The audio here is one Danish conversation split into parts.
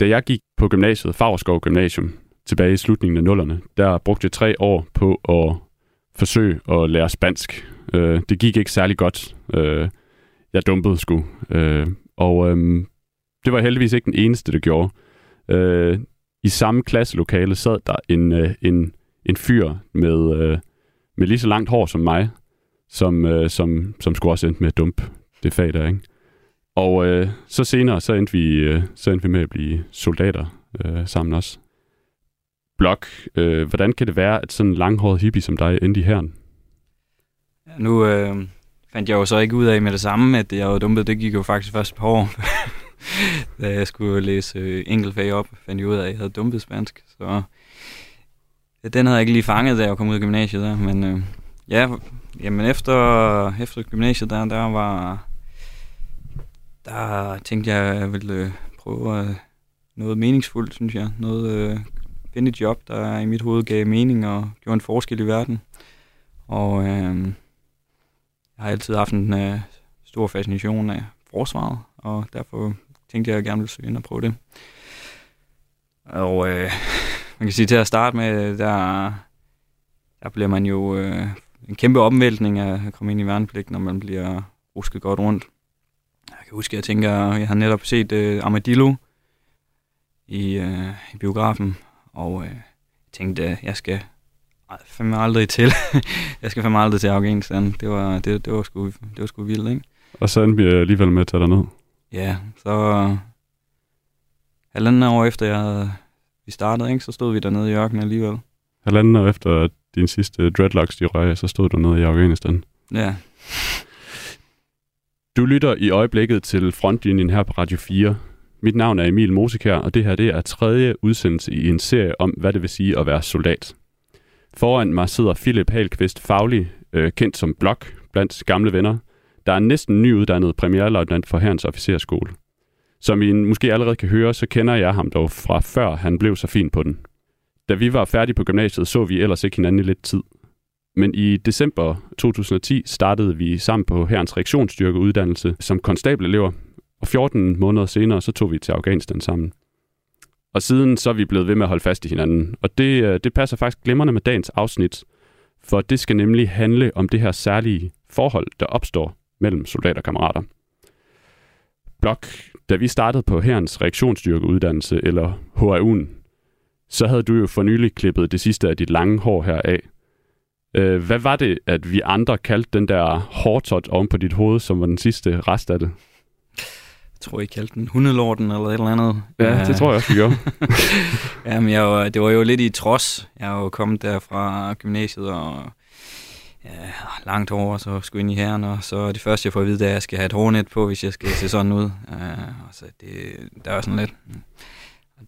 Da jeg gik på gymnasiet, Favreskov Gymnasium, tilbage i slutningen af nullerne, der brugte jeg tre år på at forsøge at lære spansk. Øh, det gik ikke særlig godt. Øh, jeg dumpede sgu. Øh, og øh, det var heldigvis ikke den eneste, der gjorde. Øh, I samme klasselokale sad der en, øh, en, en fyr med, øh, med lige så langt hår som mig, som, øh, som, som skulle også endte med at dumpe det fag der, ikke? Og øh, så senere, så endte, vi, øh, så endte vi med at blive soldater øh, sammen også. Blok, øh, hvordan kan det være, at sådan en langhåret hippie som dig endte i herren? Ja, nu øh, fandt jeg jo så ikke ud af med det samme, at jeg var dumpet. Det gik jo faktisk først et par år, da jeg skulle læse øh, enkeltfag op, fandt jeg ud af, at jeg havde dumpet spansk. Så ja, den havde jeg ikke lige fanget, da jeg kom ud af gymnasiet der. Men øh, ja, jamen efter, efter gymnasiet der, der var... Der tænkte jeg, at jeg ville øh, prøve øh, noget meningsfuldt, synes jeg. Noget, øh, finde et job, der i mit hoved gav mening og gjorde en forskel i verden. Og øh, jeg har altid haft en øh, stor fascination af forsvaret, og derfor tænkte jeg, at jeg gerne ville søge ind og prøve det. Og øh, man kan sige, til at starte med, der, der bliver man jo øh, en kæmpe omvæltning af at komme ind i værnepligt, når man bliver rusket godt rundt. Kan huske, at jeg tænker, jeg har netop set øh, Armadillo i, øh, i biografen, og øh, tænkte, at jeg skal fandme aldrig til. jeg skal fandme aldrig til Afghanistan. Det var, det, det var, sgu, det var sgu vildt, ikke? Og så endte vi alligevel med at tage dig ned. Ja, så halvanden år efter jeg, vi startede, ikke, så stod vi dernede i ørkenen alligevel. Halvanden år efter din sidste dreadlocks, de røg, så stod du nede i Afghanistan. Ja. Du lytter i øjeblikket til Frontlinjen her på Radio 4. Mit navn er Emil Mosikær, og det her det er tredje udsendelse i en serie om, hvad det vil sige at være soldat. Foran mig sidder Philip Halkvist Faglig, øh, kendt som Blok blandt gamle venner, der er næsten nyuddannet premierløjtnant for Herrens Officerskole. Som I måske allerede kan høre, så kender jeg ham dog fra før han blev så fin på den. Da vi var færdige på gymnasiet, så vi ellers ikke hinanden i lidt tid. Men i december 2010 startede vi sammen på Herrens reaktionsstyrkeuddannelse som konstabelelever, og 14 måneder senere så tog vi til Afghanistan sammen. Og siden så er vi blevet ved med at holde fast i hinanden, og det, øh, det passer faktisk glimrende med dagens afsnit, for det skal nemlig handle om det her særlige forhold, der opstår mellem soldater og kammerater. Blok, da vi startede på Herrens reaktionsstyrkeuddannelse, eller HRU'en, så havde du jo for nylig klippet det sidste af dit lange hår her af. Øh, hvad var det, at vi andre kaldte den der hårtot oven på dit hoved, som var den sidste rest af det? Jeg tror, I kaldte den hundelorten eller et eller andet. Ja, det tror jeg også, vi gjorde. Jamen, jeg var, det var jo lidt i trods. Jeg er jo kommet der fra gymnasiet og ja, langt over, så skulle ind i herren, og så det første, jeg får at vide, det er, at jeg skal have et hårnet på, hvis jeg skal se sådan ud. Uh, og så det, der var sådan lidt...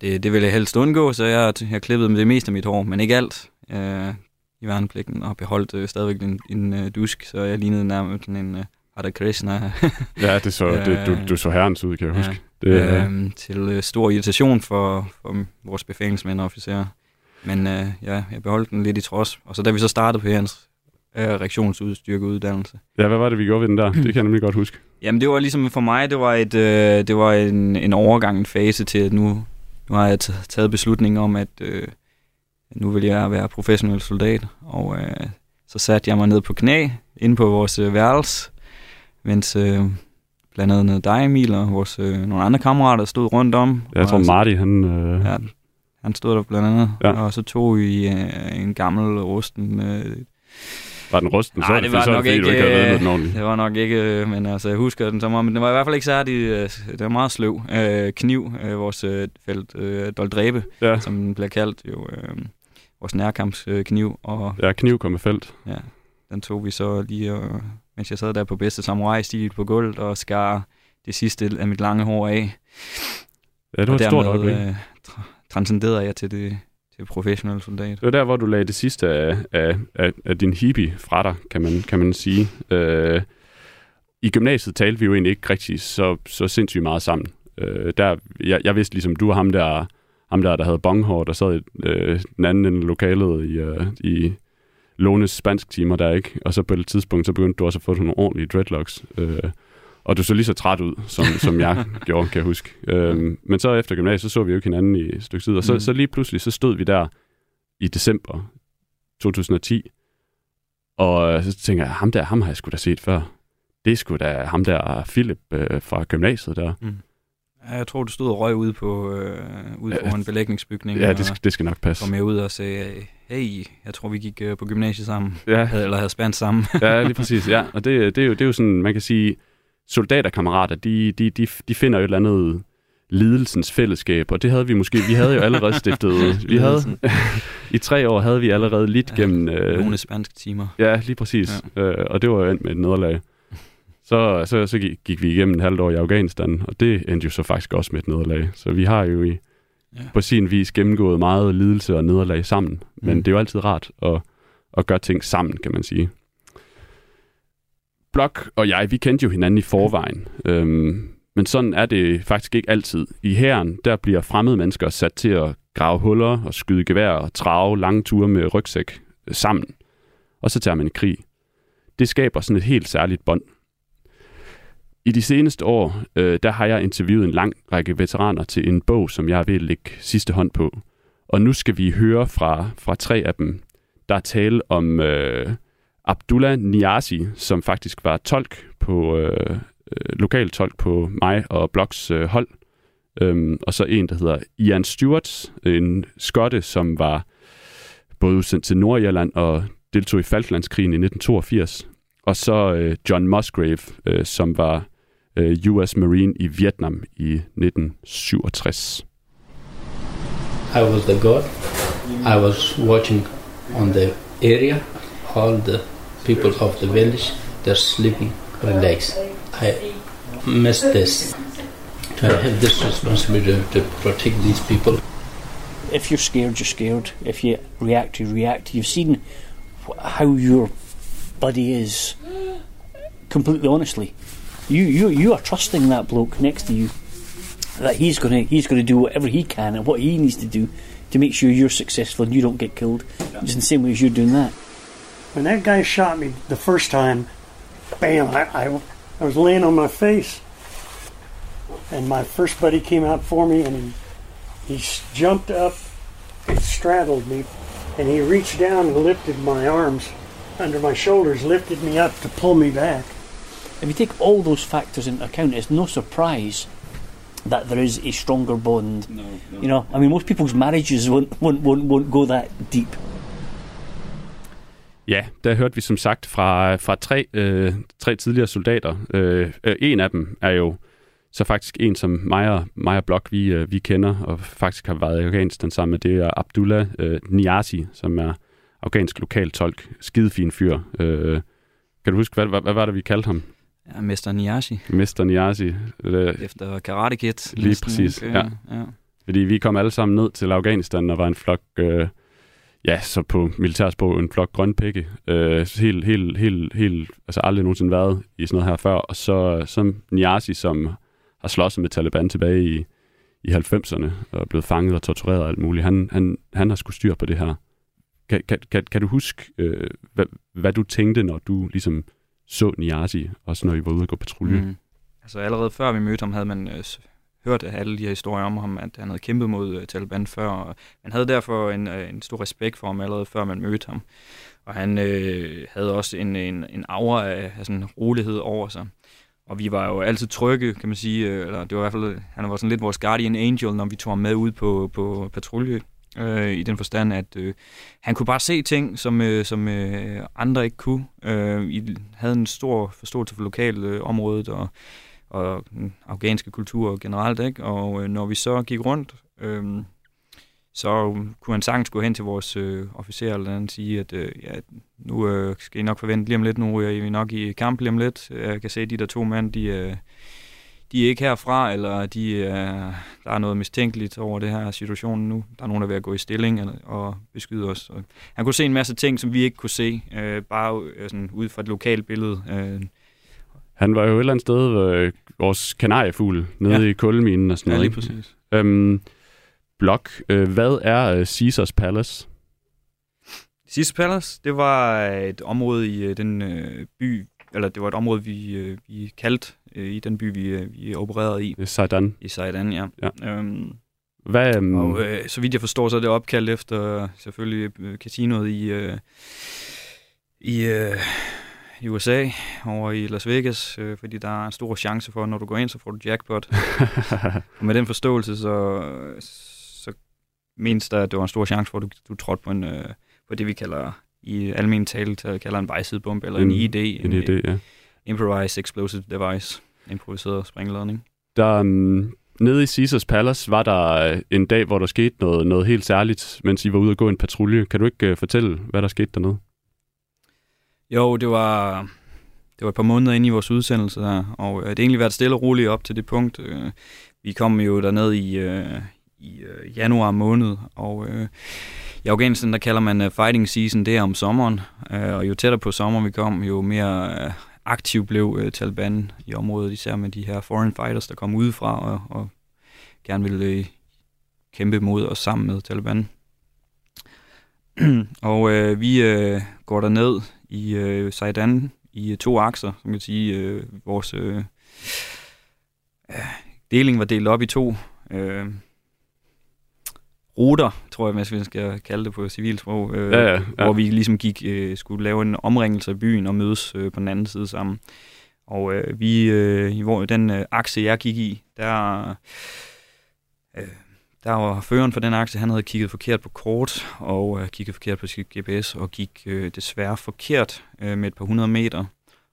Det, det ville jeg helst undgå, så jeg har klippet med det meste af mit hår, men ikke alt uh, i værnepligten, og beholdt uh, stadigvæk en, en uh, dusk, så jeg lignede nærmest en uh, Hare Krishna. ja, det så, det, du, du så herrens ud, kan jeg huske. Ja, det, øh, til uh, stor irritation for, for vores befalingsmænd og officerer. Men uh, ja, jeg beholdt den lidt i trods. Og så da vi så startede på hans uh, reaktionsudstyrkeuddannelse. Ja, hvad var det, vi gjorde ved den der? Det kan jeg nemlig godt huske. Jamen, det var ligesom for mig, det var, et, uh, det var en, en overgang, en fase til, at nu, nu har jeg taget beslutning om, at uh, nu vil jeg være professionel soldat. Og uh, så satte jeg mig ned på knæ inde på vores uh, værelse, mens øh, blandt andet dig, Emil, og vores, øh, nogle andre kammerater stod rundt om. Jeg tror, Marty, han... Øh... Ja, han stod der blandt andet. Ja. Og så tog vi øh, en gammel rusten... Øh, var den rusten? Nej, så, det var så nok det, ikke, ikke den det var nok ikke, men altså, jeg husker den som om, men den var i hvert fald ikke særlig, øh, det var meget sløv. Øh, kniv, øh, vores øh, felt, øh, doldræbe, ja. som den bliver kaldt, jo, øh, vores nærkampskniv. Og, ja, kniv kom med felt. Ja, den tog vi så lige og mens jeg sad der på bedste samurai-stil på gulvet og skar det sidste af mit lange hår af. Ja, det var og et stort øjeblik. Øh, tra- transcenderede jeg til det til professionelle soldat. Det var der, hvor du lagde det sidste af, af, af, af din hippie fra dig, kan man, kan man sige. Øh, I gymnasiet talte vi jo egentlig ikke rigtig så, så sindssygt meget sammen. Øh, der, jeg, jeg vidste ligesom, du var ham der, ham der, der havde bonghår, der sad øh, den anden ende lokalet i, øh, i Lones spansk timer der, ikke? Og så på et tidspunkt, så begyndte du også at få nogle ordentlige dreadlocks. Øh, Og du så lige så træt ud, som, som jeg gjorde, kan jeg huske. Øhm, men så efter gymnasiet, så så vi jo ikke hinanden i et stykke tid. Og så, mm. så lige pludselig, så stod vi der i december 2010. Og så tænker jeg, ham der, ham har jeg sgu da set før. Det er sgu da ham der, Philip øh, fra gymnasiet der. Mm. Ja, jeg tror, du stod og røg ude på øh, ude ja, en belægningsbygning. Ja, det skal, det skal nok passe. Kom med ud og sagde, hey, jeg tror, vi gik øh, på gymnasiet sammen. Ja. Eller havde spændt sammen. ja, lige præcis. Ja. Og det, det, er jo, det er jo sådan, man kan sige, soldaterkammerater, de, de, de, de finder jo et eller andet lidelsens fællesskab, og det havde vi måske, vi havde jo allerede stiftet, vi havde, i tre år havde vi allerede lidt ja, gennem... Øh, nogle spanske timer. Ja, lige præcis, ja. øh, og det var jo endt med et nederlag. Så, så, så gik vi igennem en halvt år i Afghanistan, og det endte jo så faktisk også med et nederlag. Så vi har jo i, ja. på sin vis gennemgået meget lidelse og nederlag sammen, mm. men det er jo altid rart at, at gøre ting sammen, kan man sige. Blok og jeg, vi kendte jo hinanden i forvejen. Øhm, men sådan er det faktisk ikke altid. I hæren, der bliver fremmede mennesker sat til at grave huller og skyde gevær og trave lange ture med rygsæk øh, sammen. Og så tager man i krig. Det skaber sådan et helt særligt bånd. I de seneste år, øh, der har jeg interviewet en lang række veteraner til en bog, som jeg vil lægge sidste hånd på. Og nu skal vi høre fra, fra tre af dem. Der er tale om øh, Abdullah Niazi, som faktisk var tolk på øh, øh, lokal tolk på mig og Bloks øh, hold. Øhm, og så en, der hedder Ian Stewart, en skotte, som var både udsendt til Nordirland og deltog i Falklandskrigen i 1982. Og så øh, John Musgrave, øh, som var Øh, US Marine i Vietnam i 1967. I was the god. I was watching on the area. All the people of the village, they're sleeping relaxed. I miss this. I have this responsibility to protect these people. If you're scared, you're scared. If you react, you react. You've seen how your body is completely honestly. You, you, you are trusting that bloke next to you that he's gonna he's gonna do whatever he can and what he needs to do to make sure you're successful and you don't get killed. In the same way as you're doing that. When that guy shot me the first time, bam! I, I I was laying on my face, and my first buddy came out for me, and he, he jumped up and straddled me, and he reached down and lifted my arms under my shoulders, lifted me up to pull me back. If you take all those factors into account, it's no surprise that there is a stronger bond. No, no. You know, I mean, most people's marriages won't, won't, won't, won't go that deep. Ja, der hørte vi som sagt fra, fra tre, øh, tre tidligere soldater. Øh, øh, en af dem er jo så faktisk en, som mig og, mig og Blok, vi, øh, vi kender, og faktisk har været i Afghanistan sammen med, det er Abdullah øh, Niazi, som er afghansk lokaltolk. Skidefin fyr. Øh, kan du huske, hvad, hvad, hvad var det, vi kaldte ham? Ja, Mester Niazi. Mester Niazi. Øh, Efter Karate Kid. Lige næsten, præcis, ja. ja. Fordi vi kom alle sammen ned til Afghanistan og var en flok... Øh, ja, så på militærsprog en flok grønpække. Øh, helt, helt, helt, helt, altså aldrig nogensinde været i sådan noget her før. Og så som Niazi, som har slåsset med Taliban tilbage i, i 90'erne og er blevet fanget og tortureret og alt muligt. Han, han, han har skulle styr på det her. Kan, kan, kan, kan du huske, øh, hvad, hvad du tænkte, når du ligesom så Niazi, også når I var ude og gå patrulje? Mm. Altså allerede før vi mødte ham, havde man øh, hørt alle de her historier om ham, at han havde kæmpet mod øh, Taliban før, og man havde derfor en, øh, en stor respekt for ham allerede før man mødte ham. Og han øh, havde også en, en, en aura af, af sådan rolighed over sig. Og vi var jo altid trygge, kan man sige, øh, eller det var i hvert fald, han var sådan lidt vores guardian angel, når vi tog ham med ud på, på patrulje, øh, i den forstand, at øh, han kunne bare se ting, som, øh, som øh, andre ikke kunne. Øh, I havde en stor forståelse for lokalområdet, øh, og og den afghanske kultur generelt. Ikke? Og øh, når vi så gik rundt, øh, så kunne han sagtens gå hen til vores øh, officer eller andet sige, at øh, ja, nu øh, skal I nok forvente lige om lidt, nu er I nok i kamp lige om lidt. Øh, jeg kan se, at de der to mænd, de, øh, de er ikke herfra, eller de, øh, der er noget mistænkeligt over det her situation nu. Der er nogen, der er ved at gå i stilling eller, og beskyde os. Og han kunne se en masse ting, som vi ikke kunne se, øh, bare øh, sådan, ud fra et lokalt billede. Øh, han var jo et eller andet sted øh, vores kanariefugl nede ja. i kulminen og sådan noget. Ja, lige præcis. Øhm, Blok, øh, hvad er øh, Caesars Palace? Caesars Palace, det var et område i øh, den øh, by, eller det var et område, vi, øh, vi kaldte øh, i den by, vi, øh, vi opererede i, er Saidan. i Saidan, ja. Ja. Øhm, Hvad, um, og øh, så vidt jeg forstår, så er det opkaldt efter selvfølgelig øh, casinoet i, øh, i, øh, i USA, over i Las Vegas, øh, fordi der er en stor chance for, at når du går ind, så får du jackpot. og med den forståelse, så, så menes der, at det var en stor chance for, at du, du trådte på, en, øh, på det, vi kalder i almen tale kalder en vejsidebombe, eller en, En- ID, en idé, ja. Improvised Explosive Device, improviseret sprængladning. Der, um, nede i Caesars Palace var der øh, en dag, hvor der skete noget, noget helt særligt, mens I var ude og gå en patrulje. Kan du ikke uh, fortælle, hvad der skete dernede? Jo, det var, det var et par måneder inde i vores udsendelse der, og øh, det har egentlig været stille og roligt op til det punkt. Øh, vi kom jo derned i, øh, i øh, januar måned, og øh, i Afghanistan, der kalder man fighting season, det er om sommeren, øh, og jo tættere på sommer vi kom, jo mere øh, aktiv blev øh, Taliban i området, især med de her foreign fighters, der kom udefra og, og gerne ville øh, kæmpe mod os sammen med Taliban. og øh, vi øh, går derned i øh, Saidan i øh, to akser, som kan sige, øh, vores øh, øh, deling var delt op i to øh, ruter, tror jeg, vi skal kalde det på civilsprog, øh, Ja, ja, ja. hvor vi ligesom gik, øh, skulle lave en omringelse af byen og mødes øh, på den anden side sammen. Og øh, vi, øh, i hvor, den øh, akse, jeg gik i, der, øh, der var føreren for den akse, han havde kigget forkert på kort, og øh, kigget forkert på sit GPS, og gik øh, desværre forkert øh, med et par hundrede meter.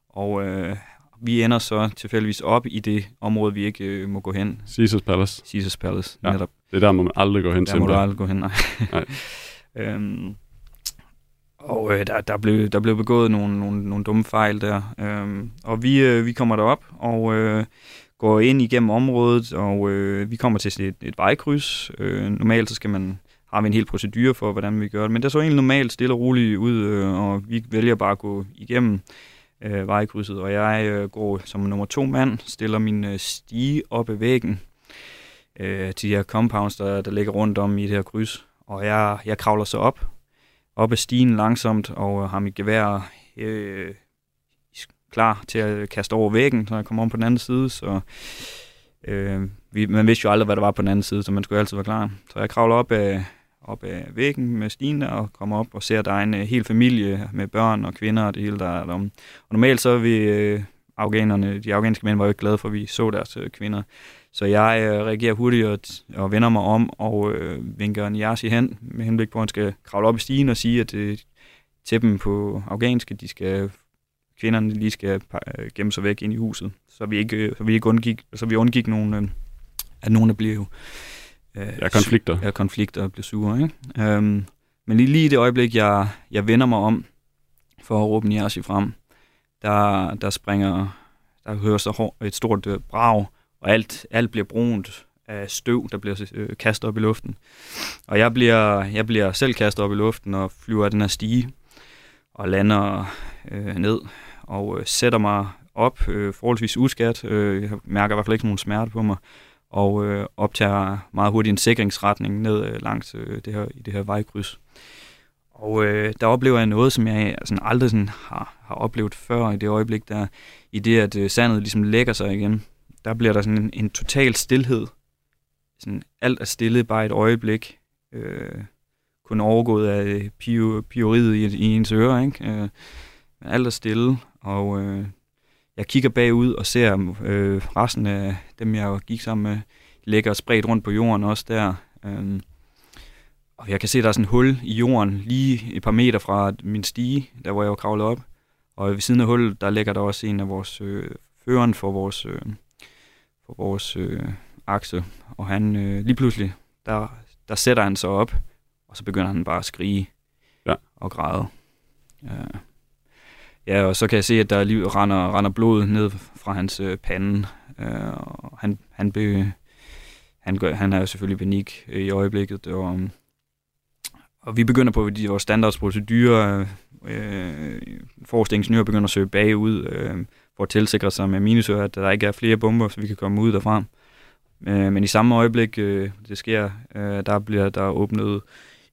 Og øh, vi ender så tilfældigvis op i det område, vi ikke øh, må gå hen. Caesars Palace. Caesars Palace, ja, netop. Det er der, må man aldrig gå hen Der til. må du aldrig gå hen, nej. Nej. øhm, og øh, der, der, blev, der blev begået nogle, nogle, nogle dumme fejl der. Øhm, og vi, øh, vi kommer derop og øh, går ind igennem området, og øh, vi kommer til et, et vejkryds. Øh, normalt så skal man har vi en hel procedure for, hvordan vi gør det. Men det så egentlig normalt stille og roligt ud, øh, og vi vælger bare at gå igennem øh, vejkrydset. Og jeg øh, går som nummer to mand, stiller min øh, stige op ad væggen øh, til de her compounds, der, der ligger rundt om i det her kryds. Og jeg, jeg kravler så op, op ad stigen langsomt, og har mit gevær øh, klar til at kaste over væggen, så jeg kommer om på den anden side. Så øh, vi, man vidste jo aldrig, hvad der var på den anden side, så man skulle altid være klar. Så jeg kravler op ad, op ad væggen med stigen der, og kommer op og ser, at der er en øh, hel familie med børn og kvinder og det hele, der er derom. Og normalt så er vi øh, afghanerne, de afghanske mænd var jo ikke glade for, at vi så deres øh, kvinder. Så jeg øh, reagerer hurtigt og, og vender mig om og øh, vinker Niazi hen med henblik på, at han skal kravle op i stigen og sige, at øh, til dem på afghanske, de skal, kvinderne lige skal øh, gemme sig væk ind i huset, så vi ikke, øh, så vi ikke undgik, så vi undgik nogle, øh, at nogen der blev øh, Ja, konflikter. ja, konflikter og blev sure. Ikke? Øhm, men lige, lige i det øjeblik, jeg, jeg vender mig om for at råbe Niazi frem, der, der springer, der hører så hår- et stort øh, brag, og alt, alt bliver brunt af støv, der bliver øh, kastet op i luften. Og jeg bliver, jeg bliver selv kastet op i luften og flyver af den her stige og lander øh, ned og øh, sætter mig op øh, forholdsvis uskat. Øh, jeg mærker i hvert fald ikke nogen smerte på mig og øh, optager meget hurtigt en sikringsretning ned øh, langs øh, det her, i det her vejkryds. Og øh, der oplever jeg noget, som jeg sådan aldrig sådan har, har oplevet før i det øjeblik, der i det, at øh, sandet ligesom lægger sig igen. Der bliver der sådan en, en total stillhed. Sådan, alt er stille bare et øjeblik. Øh, kun overgået af pio, pioriet i, i ens ører. Ikke? Øh, men alt er stille, og øh, jeg kigger bagud og ser øh, resten af dem, jeg gik sammen med, ligger spredt rundt på jorden også der. Øh, og jeg kan se, at der er sådan et hul i jorden, lige et par meter fra min stige, der hvor jeg var kravlet op. Og ved siden af hullet, der ligger der også en af vores øh, føreren for vores, øh, for vores øh, akse. Og han øh, lige pludselig, der, der sætter han sig op, og så begynder han bare at skrige Ja. og græde. Ja. ja, og så kan jeg se, at der lige render, render blod ned fra hans øh, pande. Øh, og han, han, be, han, gør, han er jo selvfølgelig panik øh, i øjeblikket, og, og vi begynder på de, vores standardsprocedurer. Øh, Forreste begynder at søge bagud øh, for at tilsikre sig med minusør, at der ikke er flere bomber, så vi kan komme ud derfra. Øh, men i samme øjeblik, øh, det sker, øh, der bliver der åbnet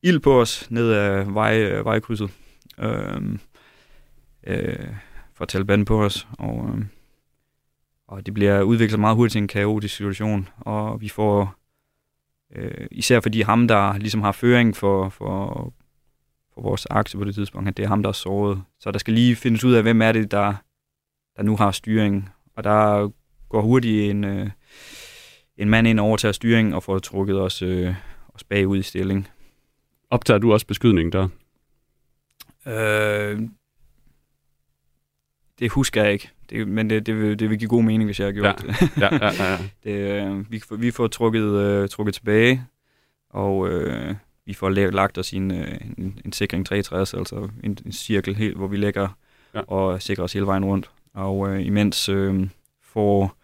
ild på os ned ad vej, øh, vejkrydset. Øh, øh, for Taliban på os. Og, øh, og det bliver udviklet meget hurtigt til en kaotisk situation, og vi får, øh, især fordi ham, der ligesom har føring for, for, for vores aktie på det tidspunkt, at det er ham, der er såret. Så der skal lige findes ud af, hvem er det, der, der nu har styring. Og der går hurtigt en, øh, en mand ind over til styring og får trukket os, øh, os bagud i stilling. Optager du også beskydningen der? Øh, det husker jeg ikke, det, men det, det, vil, det vil give god mening, hvis jeg har gjort Ja. det. Ja, ja, ja. det øh, vi, får, vi får trukket, øh, trukket tilbage, og øh, vi får la- lagt os i en, øh, en, en sikring 63, altså en, en cirkel, helt, hvor vi lægger ja. og sikrer os hele vejen rundt. Og øh, imens øh, får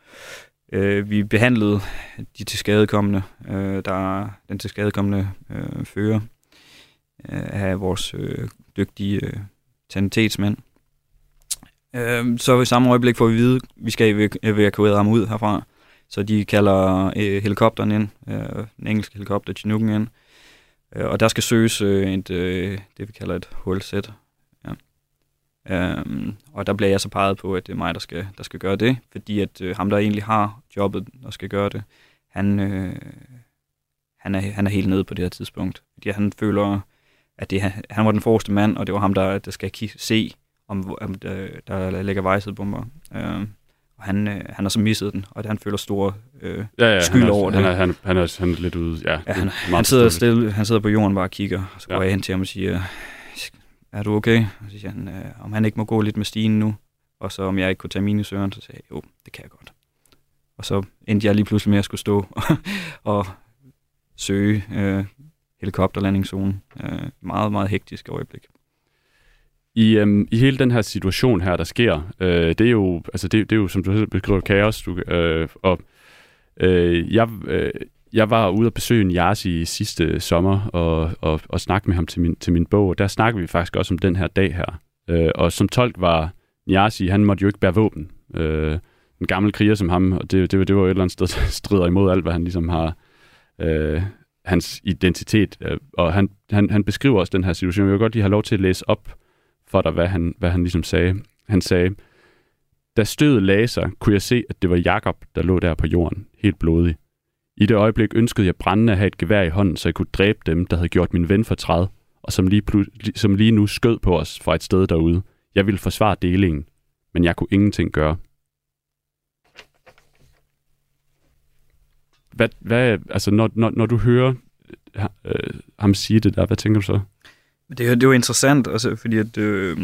øh, vi behandlet de tilskadekommende, øh, der den tilskadekommende øh, fører øh, af vores øh, dygtige øh, sanitetsmænd. Øh, så i samme øjeblik får vi at vide, at vi skal evakuere ham ud herfra. Så de kalder øh, helikopteren ind, øh, den engelske helikopter, Chinooken ind. Øh, og der skal søges øh, et, øh, det, vi kalder et hulsæt, Øhm, og der bliver jeg så peget på, at det er mig, der skal, der skal gøre det, fordi at øh, ham, der egentlig har jobbet og skal gøre det, han, øh, han, er, han er helt nede på det her tidspunkt. Fordi han føler, at det, han, han var den forreste mand, og det var ham, der, der skal se, om, om der, der ligger vejsidebomber. Øh, og han, øh, han har så misset den, og han føler stor... Øh, ja, ja Skyld han er, over han det. er, han, han, er, han er lidt ude. Ja, ja, er han, han, sidder stille, han sidder på jorden bare og kigger, og så går ja. jeg hen til ham og siger, er du okay? Og så siger han, øh, om han ikke må gå lidt med stigen nu, og så om jeg ikke kunne tage minusøren, så sagde jeg, jo, det kan jeg godt. Og så endte jeg lige pludselig med at skulle stå og søge øh, helikopterlandingszonen. Øh, meget, meget hektisk øjeblik. I, øhm, I hele den her situation her, der sker, øh, det er jo, altså det, det er jo, som du beskriver, kaos. Du, øh, og øh, jeg, øh, jeg var ude og besøge Niasi sidste sommer og, og, og snakke med ham til min, til min bog, og der snakkede vi faktisk også om den her dag her. Øh, og som tolk var Niasi, han måtte jo ikke bære våben. Øh, en gammel kriger som ham, og det, det, det var jo et eller andet sted, der strider imod alt, hvad han ligesom har, øh, hans identitet. Øh, og han, han, han beskriver også den her situation. Jeg vil godt lige have lov til at læse op for dig, hvad han, hvad han ligesom sagde. Han sagde, da stødet lagde sig, kunne jeg se, at det var Jakob, der lå der på jorden, helt blodig. I det øjeblik ønskede jeg brændende at have et gevær i hånden, så jeg kunne dræbe dem, der havde gjort min ven for træd, og som lige, plu- som lige nu skød på os fra et sted derude. Jeg ville forsvare delingen, men jeg kunne ingenting gøre. Hvad, hvad, altså når, når, når du hører øh, øh ham sige det der, hvad tænker du så? Det, det er jo interessant, altså, fordi at, øh,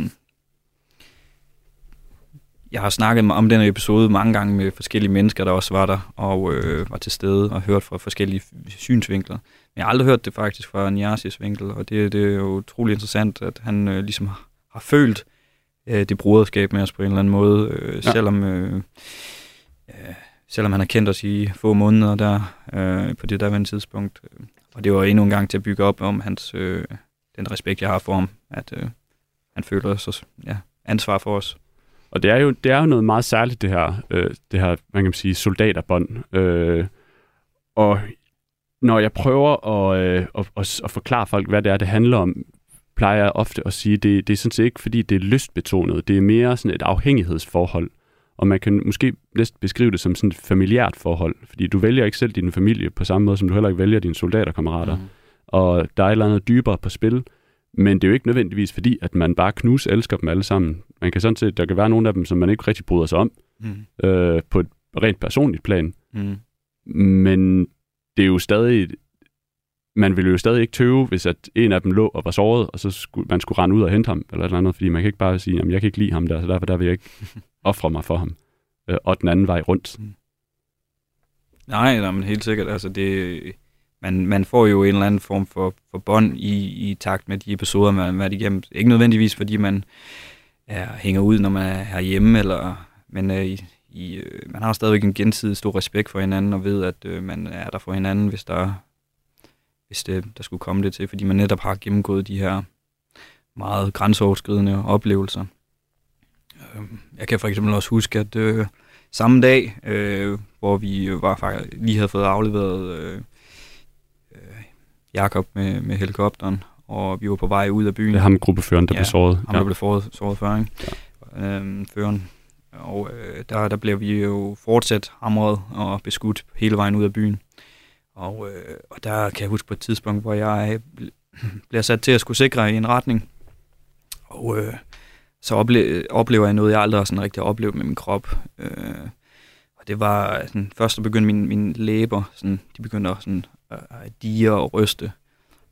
jeg har snakket om den her episode mange gange med forskellige mennesker, der også var der og øh, var til stede og hørt fra forskellige synsvinkler. Men jeg har aldrig hørt det faktisk fra Niasis vinkel, og det, det er jo utrolig interessant, at han øh, ligesom har, har følt øh, det broderskab med os på en eller anden måde, øh, Ja. selvom, øh, øh, selvom han har kendt os i få måneder der øh, på det der tidspunkt. Og det var endnu en gang til at bygge op om hans, øh, den respekt, jeg har for ham, at øh, han føler så ja, ansvar for os. Og det er jo, det er jo noget meget særligt, det her, øh, det her man kan sige, soldaterbånd. Øh, og når jeg prøver at, øh, at, at, at forklare folk, hvad det er, det handler om, plejer jeg ofte at sige, det, det er sådan set ikke, fordi det er lystbetonet. Det er mere sådan et afhængighedsforhold. Og man kan måske næsten beskrive det som sådan et familiært forhold. Fordi du vælger ikke selv din familie på samme måde, som du heller ikke vælger dine soldaterkammerater. Mm. Og der er et eller andet dybere på spil. Men det er jo ikke nødvendigvis fordi, at man bare knus elsker dem alle sammen. Man kan sådan set, der kan være nogle af dem, som man ikke rigtig bryder sig om Mm. øh, på et rent personligt plan. Mm. Men det er jo stadig... Man ville jo stadig ikke tøve, hvis at en af dem lå og var såret, og så skulle, man skulle rende ud og hente ham, eller et eller andet, fordi man kan ikke bare sige, at jeg kan ikke lide ham der, så derfor der vil jeg ikke ofre mig for ham. Øh, og den anden vej rundt. Nej, nej, men helt sikkert. Altså det, man, man får jo en eller anden form for, for bånd i, i takt med de episoder, man har været igennem. Ikke nødvendigvis, fordi man er, hænger ud, når man er herhjemme, eller, men øh, i, i, øh, man har stadigvæk en gensidig stor respekt for hinanden, og ved, at øh, man er der for hinanden, hvis der, hvis det, der skulle komme det til, fordi man netop har gennemgået de her meget grænseoverskridende oplevelser. Øh, Jeg kan for eksempel også huske, at øh, samme dag, øh, hvor vi var faktisk lige havde fået afleveret øh, Jakob med, med helikopteren, og vi var på vej ud af byen. Det er ham gruppeføreren, der Ja, blev såret. Ham, der blev såret, såret før, ikke? Ja. Øhm, føreren. Og øh, der, der blev vi jo fortsat hamret og beskudt hele vejen ud af byen. Og, øh, og der kan jeg huske på et tidspunkt, hvor jeg bliver sat til at skulle sikre i en retning. Og øh, så ople- oplever jeg noget, jeg aldrig har sådan rigtig oplevet med min krop. Øh, og det var sådan, først så begyndte mine, mine læber, sådan, de begyndte at sådan, at dige og ryste.